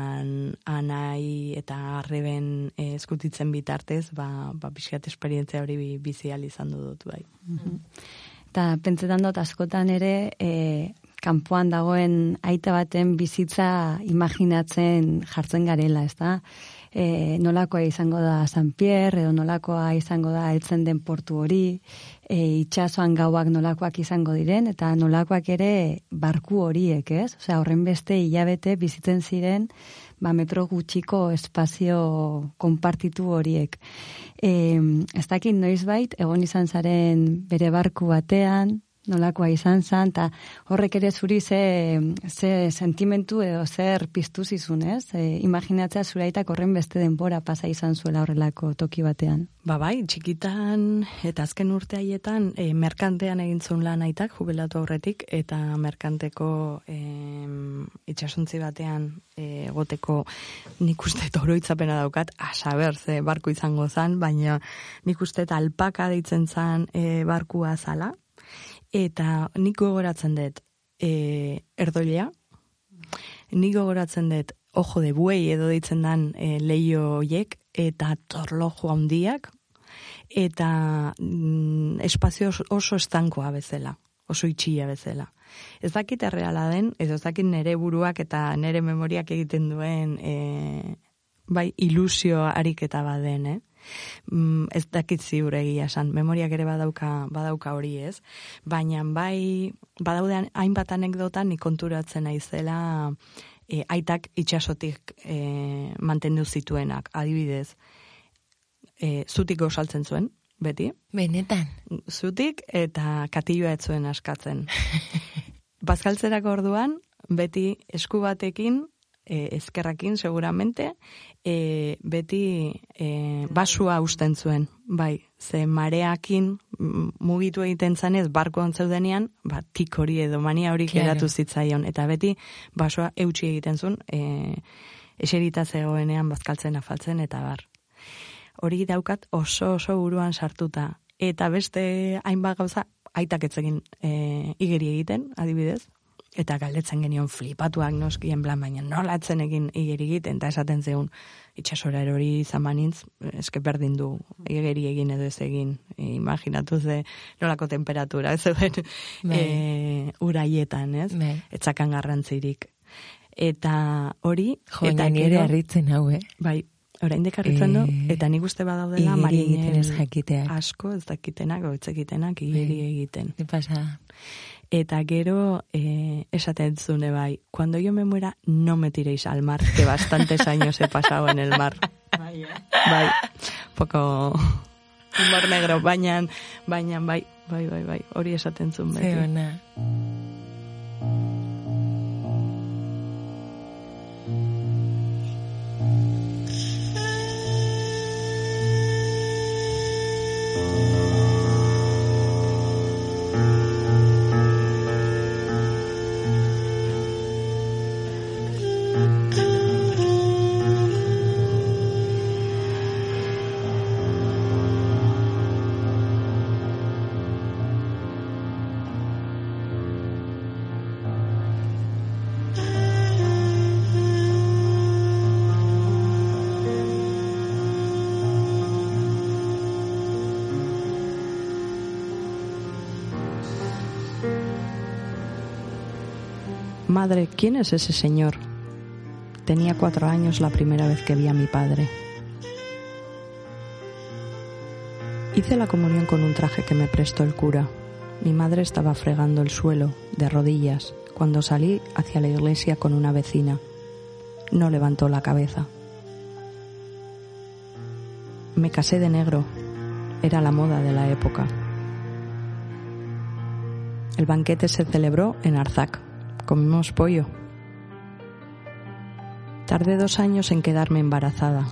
anai eta arreben e, eskutitzen bitartez, ba, ba pixkat esperientzia hori bizi izan dut, bai. Eta pentsetan dut askotan ere, e, kanpoan dagoen aita baten bizitza imaginatzen jartzen garela, ez da? E, nolakoa izango da San Pierre, edo nolakoa izango da etzen den portu hori, e, itxasoan gauak nolakoak izango diren, eta nolakoak ere barku horiek, ez? Osea, horren beste hilabete bizitzen ziren, ba, metro gutxiko espazio konpartitu horiek. E, ez dakit noiz bait, egon izan zaren bere barku batean, nolakoa izan zan, eta horrek ere zuri ze, ze sentimentu edo zer piztu zizun, ez? E, imaginatzea zuraitak horren beste denbora pasa izan zuela horrelako toki batean. Ba bai, txikitan eta azken urte haietan e, merkantean egin zuen lan aitak, jubilatu aurretik, eta merkanteko e, itxasuntzi batean egoteko nik uste oroitzapena daukat, asaber ze barku izango zan, baina nik uste alpaka deitzen zan e, barkua zala, eta nik gogoratzen dut e, erdoilea, nik gogoratzen dut ojo de buei edo deitzen dan e, leio hoiek, eta torlojo handiak, eta mm, espazio oso estankoa bezala, oso itxia bezala. Ez dakit erreala den, ez dakit nere buruak eta nere memoriak egiten duen e, bai ilusio ariketa baden, eh? Mm, ez dakit ziur egia esan, memoriak ere badauka, badauka hori ez, baina bai, badaudean hainbat anekdotan nik konturatzen naizela e, aitak itxasotik e, mantendu zituenak, adibidez, e, zutik gosaltzen zuen, beti. Benetan. Zutik eta katilloa ez zuen askatzen. Bazkaltzerako orduan, beti esku batekin e, ezkerrakin seguramente, e, beti e, basua usten zuen, bai, ze mareakin mugitu egiten zanez, barko ontzeudenean, ba, tik hori edo mania hori claro. geratu zitzaion, eta beti basua eutxi egiten zuen, e, eserita zegoenean bazkaltzen afaltzen, eta bar. Hori daukat oso oso buruan sartuta, eta beste hainbat gauza, aitak etzegin e, igeri egiten, adibidez, Eta galdetzen genion flipatuak noskien plan, baina nola etzen egin igeri egiten, eta esaten zeun, itxasora erori izan manintz, eske berdin du igeri egin edo ez egin, imaginatu ze nolako temperatura, ez zeuden Bai. e, uraietan, ez? Bai. Etzakan garrantzirik. Eta hori, Jo, eta nire harritzen hau, eh? Bai, orain dekarritzen du, Eh, eta nik uste badaudela igeri marinen egiten ez jakiteak. asko ez dakitenak, goitzekitenak igeri Bai. egiten. Ze pasa? Eta gero, eh, esaten zune bai, cuando yo me muera, no me tiréis al mar, que bastantes años he pasado en el mar. Bai, bai, poco humor negro, baina, baina, bai, bai, bai, bai, hori esaten zuen beti. Ze Madre, ¿quién es ese señor? Tenía cuatro años la primera vez que vi a mi padre. Hice la comunión con un traje que me prestó el cura. Mi madre estaba fregando el suelo, de rodillas, cuando salí hacia la iglesia con una vecina. No levantó la cabeza. Me casé de negro. Era la moda de la época. El banquete se celebró en Arzac. Comimos pollo. Tardé dos años en quedarme embarazada.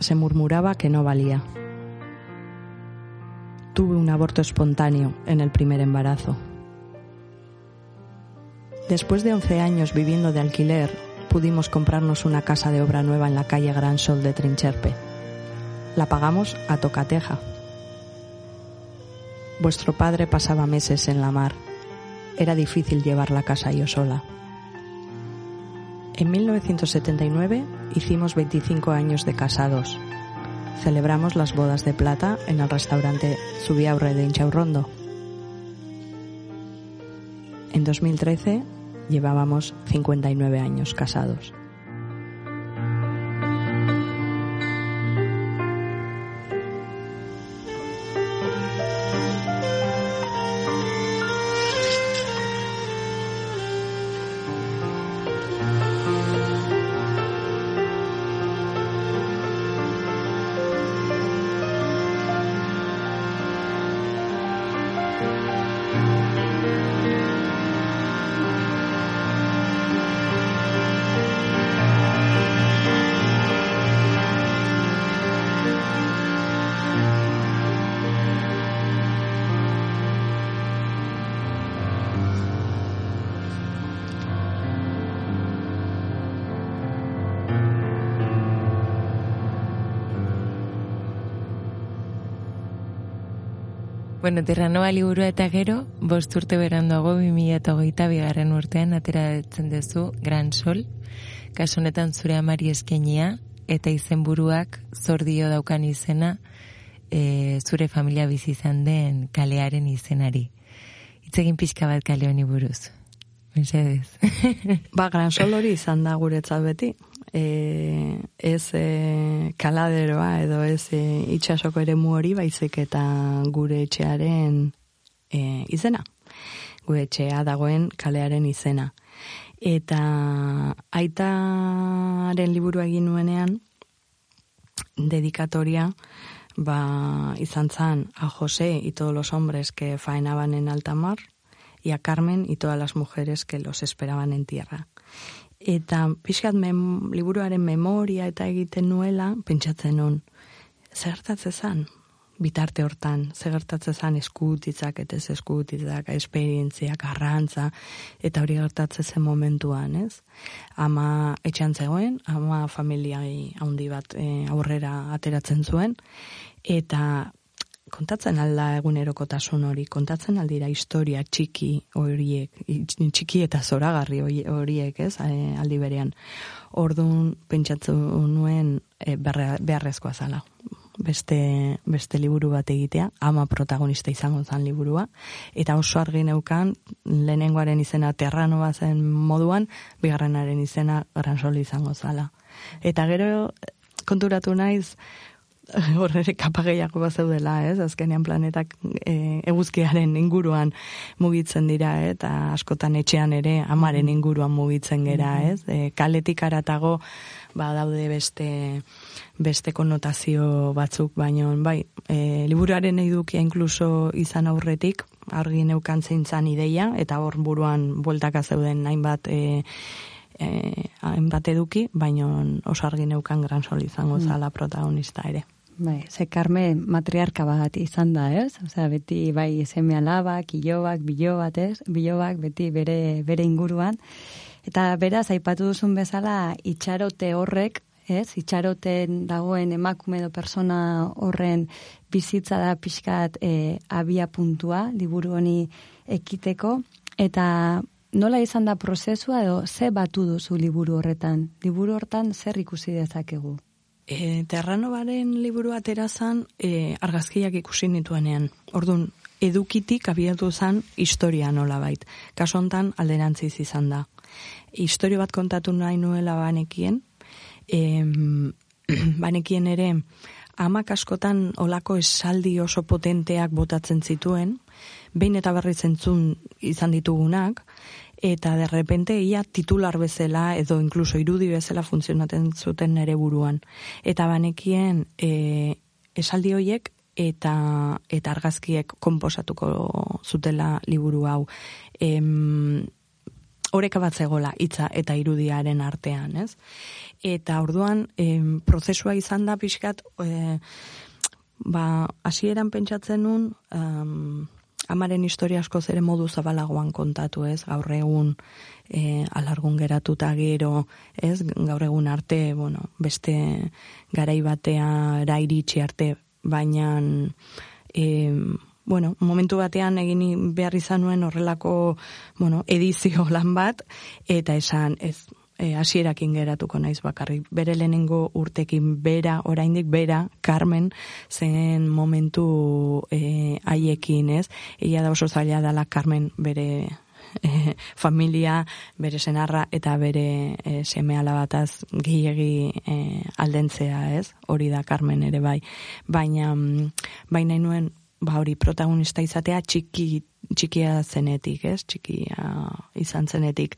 Se murmuraba que no valía. Tuve un aborto espontáneo en el primer embarazo. Después de 11 años viviendo de alquiler, pudimos comprarnos una casa de obra nueva en la calle Gran Sol de Trincherpe. La pagamos a tocateja. Vuestro padre pasaba meses en la mar. Era difícil llevar la casa yo sola. En 1979 hicimos 25 años de casados. Celebramos las bodas de plata en el restaurante Zubiaurre de Inchaurrondo. En 2013 llevábamos 59 años casados. Bueno, Terranova liburua eta gero, bost urte beranduago 2008 bigarren urtean ateratzen duzu Gran Sol, kasu honetan zure amari eskenia, eta izenburuak zordio daukan izena e, zure familia bizi izan den kalearen izenari. Itzegin pixka bat kale honi buruz. Mesedez. Ba, gran sol hori izan da guretzat beti. E, ez e, kaladeroa edo ez e, itxasoko ere hori baizik eta gure etxearen e, izena. Gure etxea dagoen kalearen izena. Eta aitaren liburu egin nuenean, dedikatoria, ba, izan zan a José y todos los hombres que faenaban en alta mar, y a Carmen y todas las mujeres que los esperaban en tierra. Eta pixkat mem, liburuaren memoria eta egiten nuela, pentsatzen nun, zertatze zan, bitarte hortan, zegertatze zan eskutitzak eta ez eskutitzak, esperientziak, arrantza, eta hori gertatze zen momentuan, ez? Ama etxan zegoen, ama familia handi bat e, aurrera ateratzen zuen, eta kontatzen alda egunerokotasun hori, kontatzen aldira historia txiki horiek, txiki eta zoragarri hori- horiek, ez, eh, aldi berean. Orduan pentsatzu nuen berre- beharrezkoa zala. Beste, beste liburu bat egitea, ama protagonista izango zen liburua, eta oso argi neukan, lehenengoaren izena terrano zen moduan, bigarrenaren izena gran izango zala. Eta gero konturatu naiz, hor ere kapageiako bat zeudela, ez? Azkenean planetak e, eguzkiaren inguruan mugitzen dira, eh? eta askotan etxean ere amaren inguruan mugitzen gera, ez? E, kaletik aratago ba daude beste beste konotazio batzuk, baino bai, e, liburuaren edukia inkluso izan aurretik, argi neukan zein zan ideia, eta hor buruan bueltaka zeuden hainbat e, e, hainbat eduki, baino oso argi neukan gran sol izango zala protagonista ere. Bai, ze Carmen matriarka bat izan da, ez? Osea, beti bai seme alabak, ilobak, bilobat, ez? Bilobak beti bere, bere inguruan. Eta beraz, aipatu duzun bezala, itxarote horrek, ez? Itxaroten dagoen emakume edo persona horren bizitza da pixkat e, abia puntua, liburu honi ekiteko. Eta nola izan da prozesua edo ze batu duzu liburu horretan? Liburu hortan zer ikusi dezakegu? E, Terranobaren liburu atera e, argazkiak ikusi nituenean. Orduan, edukitik abiatu zan historia nola bait. Kaso hontan alderantziz izan da. Historio bat kontatu nahi nuela banekien, em, banekien ere amak askotan olako esaldi oso potenteak botatzen zituen, behin eta berriz entzun izan ditugunak, eta de repente ia titular bezala edo inkluso irudi bezala funtzionatzen zuten nere buruan. Eta banekien e, esaldi hoiek eta eta argazkiek konposatuko zutela liburu hau. Em, oreka bat zegola hitza eta irudiaren artean, ez? Eta orduan em, prozesua izan da pixkat e, ba, hasieran pentsatzen nun um, amaren historia asko zere modu zabalagoan kontatu, ez? Gaur egun e, alargun geratuta gero, ez? Gaur egun arte, bueno, beste garai bateara iritsi arte, baina e, bueno, momentu batean egin behar izan nuen horrelako, bueno, edizio lan bat, eta esan, ez, e, hasierakin geratuko naiz bakarrik. Bere lehenengo urtekin bera, oraindik bera, Carmen, zen momentu e, haiekin, ez? Egia da oso zaila dela Carmen bere e, familia, bere senarra eta bere e, seme alabataz gehiegi e, aldentzea, ez? Hori da Carmen ere bai. Baina, mm, baina nuen, ba hori protagonista izatea txiki txikia zenetik, ez? Txikia izan zenetik.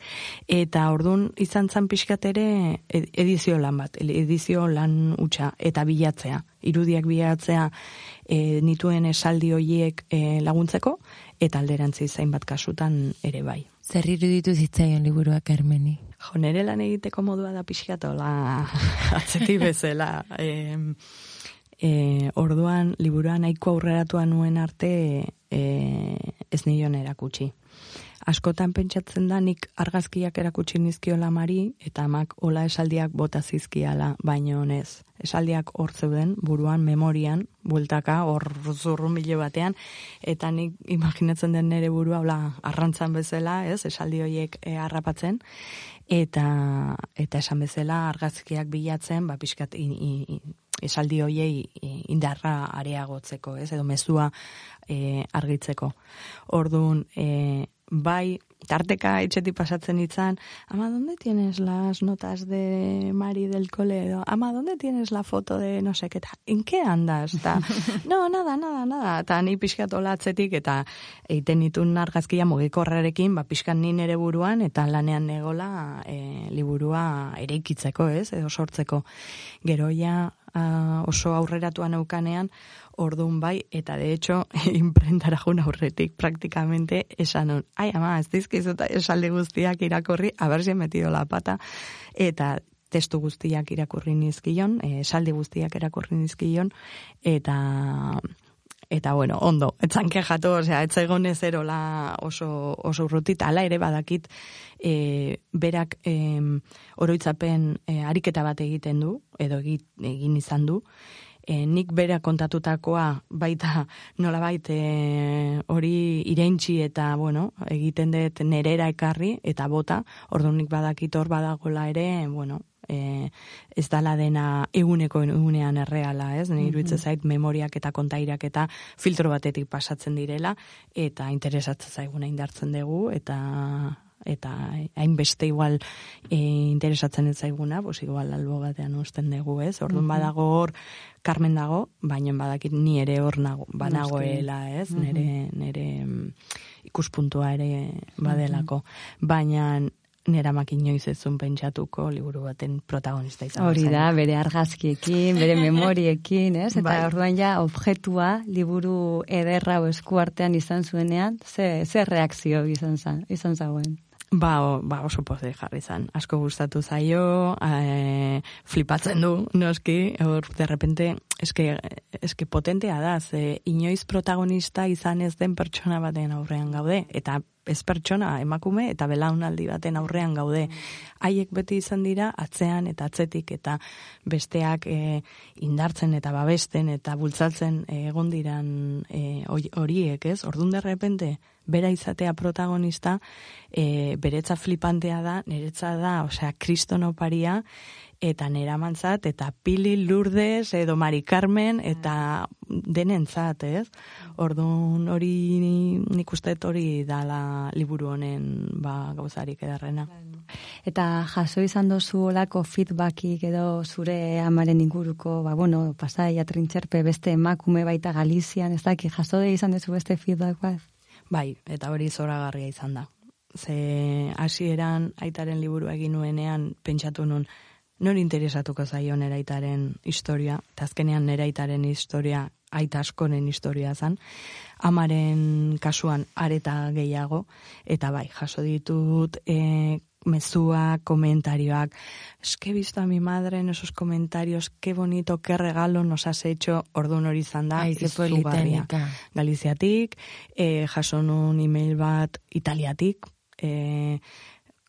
Eta ordun izan zan pixkat ere ed- edizio lan bat, edizio lan utxa eta bilatzea. Irudiak bilatzea e, nituen esaldi hoiek e, laguntzeko eta alderantzi zainbat kasutan ere bai. Zer iruditu zitzaion liburua Carmeni? Jo, nere lan egiteko modua da pixkatola atzetik bezala. E, e, orduan, liburuan nahiko aurreratua nuen arte e, ez nion erakutsi. Askotan pentsatzen da nik argazkiak erakutsi nizkiola mari eta amak ola esaldiak bota zizkiala, baino honez. Esaldiak hor zeuden, buruan, memorian, bueltaka, hor zurrumile batean, eta nik imaginatzen den nere burua, hola, arrantzan bezala, ez, esaldi horiek e, harrapatzen, eta, eta esan bezala argazkiak bilatzen, ba, pixkat, in, in, esaldi hoiei indarra areagotzeko, ez, edo mezua e, argitzeko. Orduan, e, bai, tarteka etxetik pasatzen itzan, ama, ¿dónde tienes las notas de Mari del cole? Edo, ama, ¿dónde tienes la foto de no sé qué? ¿En qué andas? Ta, no, nada, nada, nada. Ta, ni pixkat atzetik eta egiten ditun argazkia mugikorrarekin, ba, pixkan ni nere buruan, eta lanean negola e, liburua eraikitzeko, ez, edo sortzeko. Gero ah, oso aurreratua neukanean, Orduan bai, eta de hecho, imprentara jun aurretik praktikamente esan un, ai ama, ez dizkizuta esaldi guztiak irakurri, a ver si he metido la pata, eta testu guztiak irakurri nizkion, eh, esaldi guztiak irakurri nizkion, eta eta bueno, ondo, etzan kejatu, osea, ez egon ez erola oso, oso urrutit, ala ere badakit, e, berak e, oroitzapen e, ariketa bat egiten du, edo egin izan du, e, nik bera kontatutakoa baita nolabait e, hori ireintzi eta bueno, egiten dut nerera ekarri eta bota, orduan nik badakit hor badagola ere, bueno, e, ez dala dena eguneko egunean erreala, ez? Ni iruditzen zait memoriak eta kontairak eta filtro batetik pasatzen direla eta interesatzen zaiguna indartzen dugu eta eta hainbeste igual e, interesatzen ez zaiguna, pues igual albo batean usten dugu, ez? Orduan badago hor Carmen dago, baina badakit ni ere hor nago, banagoela, ez? Nere, nere mm, ikuspuntua ere badelako. Baina nera makinoiz ezun pentsatuko liburu baten protagonista izan. Hori da, bere argazkiekin, bere memoriekin, ez? Eta Bai. orduan ja, objetua, liburu ederra eskuartean izan zuenean, ze, ze reakzio izan, zan, izan zauen? Ba, ba oso poze jarri zan. Asko gustatu zaio, e, flipatzen du, noski, hor, de repente, eske, eske potentea da, ze inoiz protagonista izan ez den pertsona baten aurrean gaude, eta ez pertsona, emakume, eta belaunaldi baten aurrean gaude. Haiek beti izan dira, atzean eta atzetik, eta besteak e, indartzen eta babesten eta bultzatzen e, egon diran e, horiek, ez? Ordun de repente, bera izatea protagonista, e, beretza flipantea da, niretza da, osea, kristonoparia, eta neramantzat, eta Pili Lourdes, edo Mari Carmen, eta denentzat, ez? Orduan hori nik uste hori dala liburu honen ba, gauzarik edarrena. Eta jaso izan dozu olako feedbackik edo zure amaren inguruko, ba, bueno, pasai, atrintxerpe, beste emakume baita Galizian, ez daki, jaso izan dezu beste feedback bat? Bai, eta hori zoragarria izan da. Ze hasieran aitaren liburu egin nuenean pentsatu nun nori interesatuko zaio nera aitaren historia, eta azkenean nera aitaren historia aita askoren historia zen, amaren kasuan areta gehiago, eta bai, jaso ditut e, mezua, komentarioak, es que he visto a mi madre en esos comentarios, qué bonito, qué regalo nos has hecho, orduan hori izan da, izugarria. Galiziatik, e, jaso nun email bat Italiatik, e,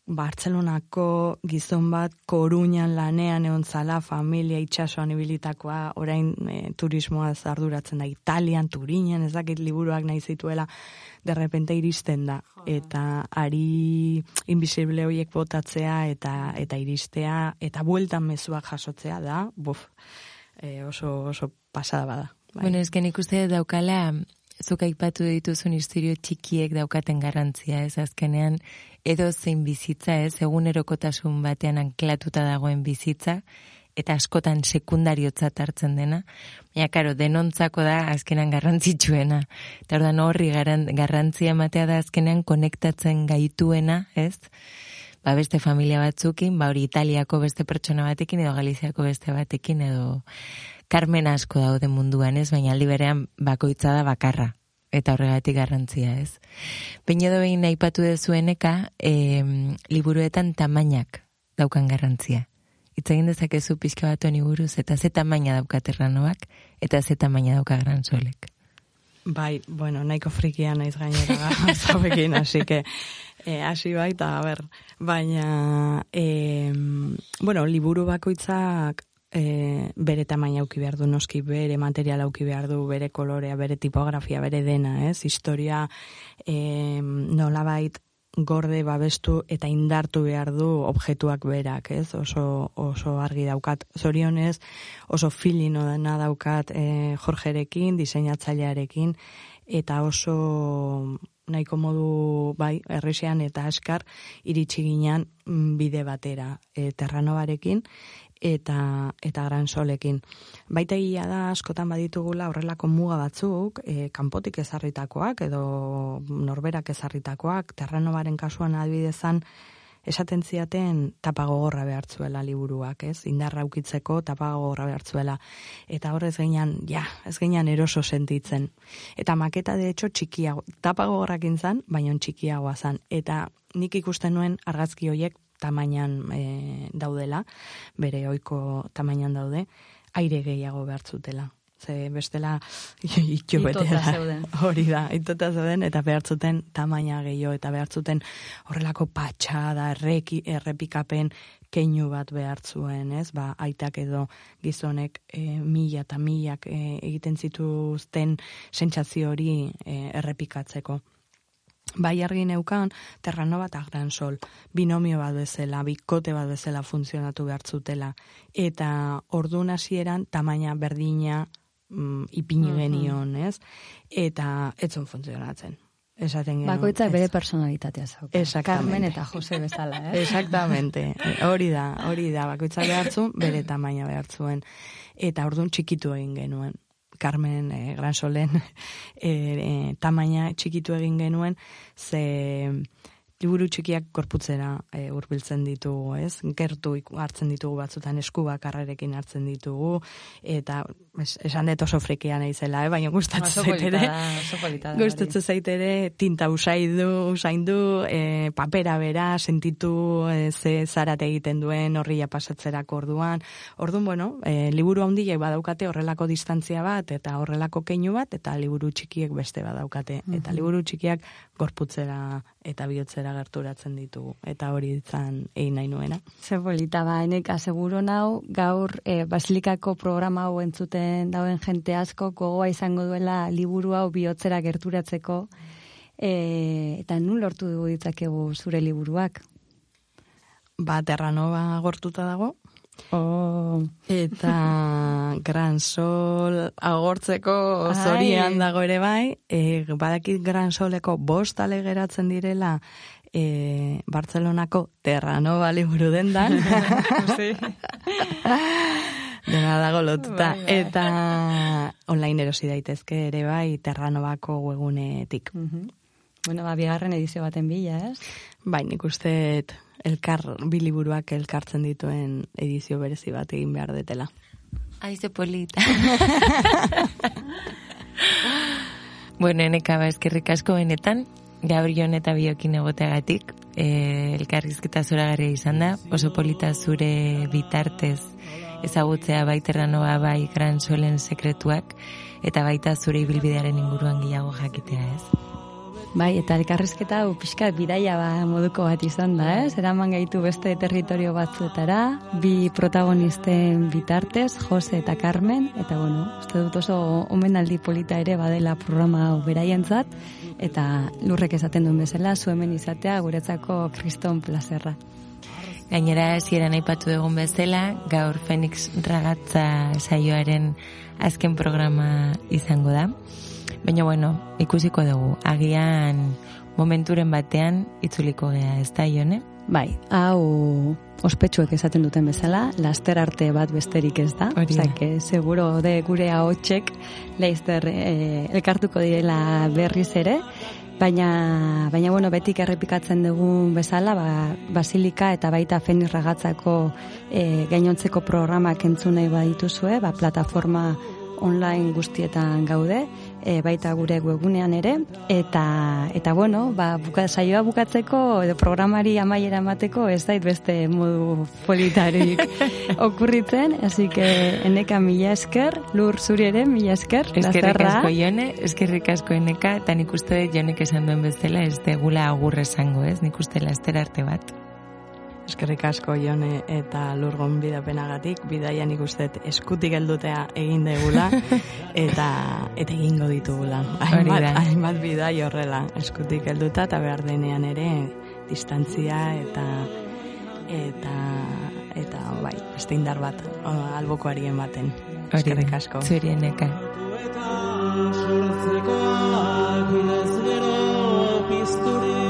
Bartzelonako gizon bat Koruñan lanean egon zala, familia itxasoan ibilitakoa, orain e, turismoa arduratzen da Italian, Turinen, ez dakit liburuak nahi zituela, de repente iristen da. Eta ari invisible horiek botatzea eta eta iristea, eta bueltan mezuak jasotzea da, buf, e, oso, oso pasada bada. Bai. Bueno, esken ikuste daukala, zuk aipatu dituzun historio txikiek daukaten garrantzia, ez azkenean, edo zein bizitza, ez, egunerokotasun batean anklatuta dagoen bizitza, eta askotan sekundariotzat hartzen dena, baina, karo, denontzako da azkenan garrantzitsuena. Eta ordan horri garrantzia ematea da azkenean konektatzen gaituena, ez? Ba beste familia batzukin, ba hori Italiako beste pertsona batekin edo Galiziako beste batekin edo Carmen asko daude munduan, ez? Baina aldi berean bakoitza da bakarra eta horregatik garrantzia, ez? Behin edo behin aipatu dezueneka, e, liburuetan tamainak daukan garrantzia. Itz egin dezakezu pixka bat honi buruz, eta ze tamaina daukat erranoak, eta ze tamaina dauka gransolek. Bai, bueno, nahiko frikia naiz gainera zauekin, así que eh, hasi bai, eta a ber, baina, eh, bueno, liburu bakoitzak eh, bere tamaina auki behar du, noski bere material auki behar du, bere kolorea, bere tipografia, bere dena, ez? Historia eh, nolabait gorde babestu eta indartu behar du objektuak berak, ez? Oso, oso argi daukat. Zorionez, oso filino dena daukat eh, Jorgerekin, diseinatzailearekin, eta oso nahiko modu bai, erresean eta askar iritsi ginean mm, bide batera e, terranobarekin eta eta gran solekin. Baita egia da askotan baditugula horrelako muga batzuk, e, kanpotik ezarritakoak edo norberak ezarritakoak, terranobaren kasuan adibidezan esaten ziaten tapa gogorra behartzuela liburuak, ez? Indarra ukitzeko tapa gogorra behartzuela. Eta horrez gainean, ja, ez gainean eroso sentitzen. Eta maketa de hecho txikiago, tapa gogorrakin zan, baina txikiagoa zan. Eta nik ikusten nuen argazki hoiek tamainan e, daudela, bere ohiko tamainan daude, aire gehiago behartzutela. ze bestela itxo. Hori da, itota zeuden, eta behartzuten tamaina gehiago, eta behartzuten horrelako patxada, erreki, errepikapen keinu bat behartzuen, ez? Ba, aitak edo gizonek e, mila eta milak e, egiten zituzten sentsazio hori e, errepikatzeko. Bai argi neukan, Terranova eta Gran Sol, binomio bat bezala, bikote bat bezala funtzionatu behartzutela. Eta ordun hasieran tamaina berdina mm, ipini genion, ez? Eta etzon funtzionatzen. Esaten genuen. Bakoitzak ez. bere personalitatea zauka. Exactamente. Carmen eta Jose bezala, eh? Exactamente. Hori da, hori da. Bakoitza behartzu, bere tamaina behartzuen. Eta ordun txikitu egin genuen. Carmen eh, Gran Solen eh, eh, tamaina txikitu egin genuen, ze liburu txikiak korputzera eh, hurbiltzen ditugu, ez? Gertu hartzen ditugu batzutan esku bakarrerekin hartzen ditugu, eta es, esan dut oso frikia naizela, eh? baina gustatzen zait ere. Gustatzen zait ere tinta usaidu, usaindu, e, papera bera, sentitu e, ze zarate egiten duen horria pasatzerako orduan. Orduan, bueno, e, liburu handiek badaukate horrelako distantzia bat, eta horrelako keinu bat, eta liburu txikiek beste badaukate. Eta liburu txikiak gorputzera eta bihotzera gerturatzen ditugu. Eta hori ditzan egin nahi nuena. Ze polita ba, enek aseguro nau, gaur e, Basilikako programa hau entzuten dauen jente asko gogoa izango duela liburu hau bihotzera gerturatzeko, e, eta nun lortu dugu ditzakegu zure liburuak? Ba, Terranova gortuta dago, Oh, Eta Gran Sol agortzeko zorian dago ere bai, e, badakit Gran Soleko bost ale geratzen direla e, Bartzelonako Terranova liburu dendan. Dena dago lotuta. Bai, bai. Eta online erosi daitezke ere bai Terranovako webunetik. mhm. Bueno, ba, bigarren edizio baten bila, ez? Bai, nik uste elkar, bi liburuak elkartzen dituen edizio berezi bat egin behar detela. Aize polita. bueno, eneka ba, eskerrik asko benetan, Gabrion eta biokin egoteagatik, e, elkarrizketa zoragarria izan da, oso polita zure bitartez ezagutzea baiterranoa bai gran solen sekretuak, eta baita zure ibilbidearen inguruan gehiago jakitea ez. Bai, eta elkarrizketa hau pixka bidaia ba, moduko bat izan da, ez? Eraman gaitu beste territorio batzuetara, bi protagonisten bitartez, Jose eta Carmen, eta bueno, uste dut oso omenaldi polita ere badela programa hau beraientzat, eta lurrek esaten duen bezala, zu hemen izatea guretzako kriston plazerra. Gainera, hasieran aipatu dugun bezala, gaur Fenix Ragatza saioaren azken programa izango da. Baina bueno, ikusiko dugu. Agian momenturen batean itzuliko gea, ez da, Ione? Bai, hau ospetsuek esaten duten bezala, laster arte bat besterik ez da. Hori que seguro de gure ahotsek laizter eh, elkartuko direla berriz ere. Baina, baina bueno, betik errepikatzen dugun bezala, ba, Basilika eta baita Fenix Ragatzako e, gainontzeko programak entzun nahi badituzue, ba, plataforma online guztietan gaude, e, baita gure webunean ere, eta, eta bueno, ba, buka, saioa bukatzeko edo programari amaiera emateko ez dait beste modu politarik okurritzen, así que eneka mila esker, lur zuri ere mila esker, Eskerrik asko Ione, eskerrik asko eneka, eta nik uste Jonek esan duen bezala, ez degula agur esango, ez? Nik uste laster arte bat. Eskerrik asko Jone eta lurgon bidapenagatik, bidaian ikusten eskutik heldutea egin degula eta eta egingo ditugula. Hainbat, hainbat bidai horrela, eskutik helduta eta behar denean ere distantzia eta eta eta bai, beste indar bat o, albokoari ematen. Eskerrik asko. Zuri eneka. sortzekoak ez gero pizturik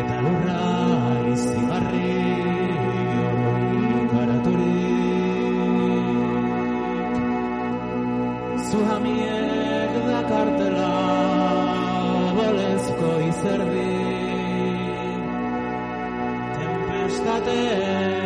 Eta lurra izigarri oroi karaturik Zuhamiek dakartela bolezko izerdi Tempestate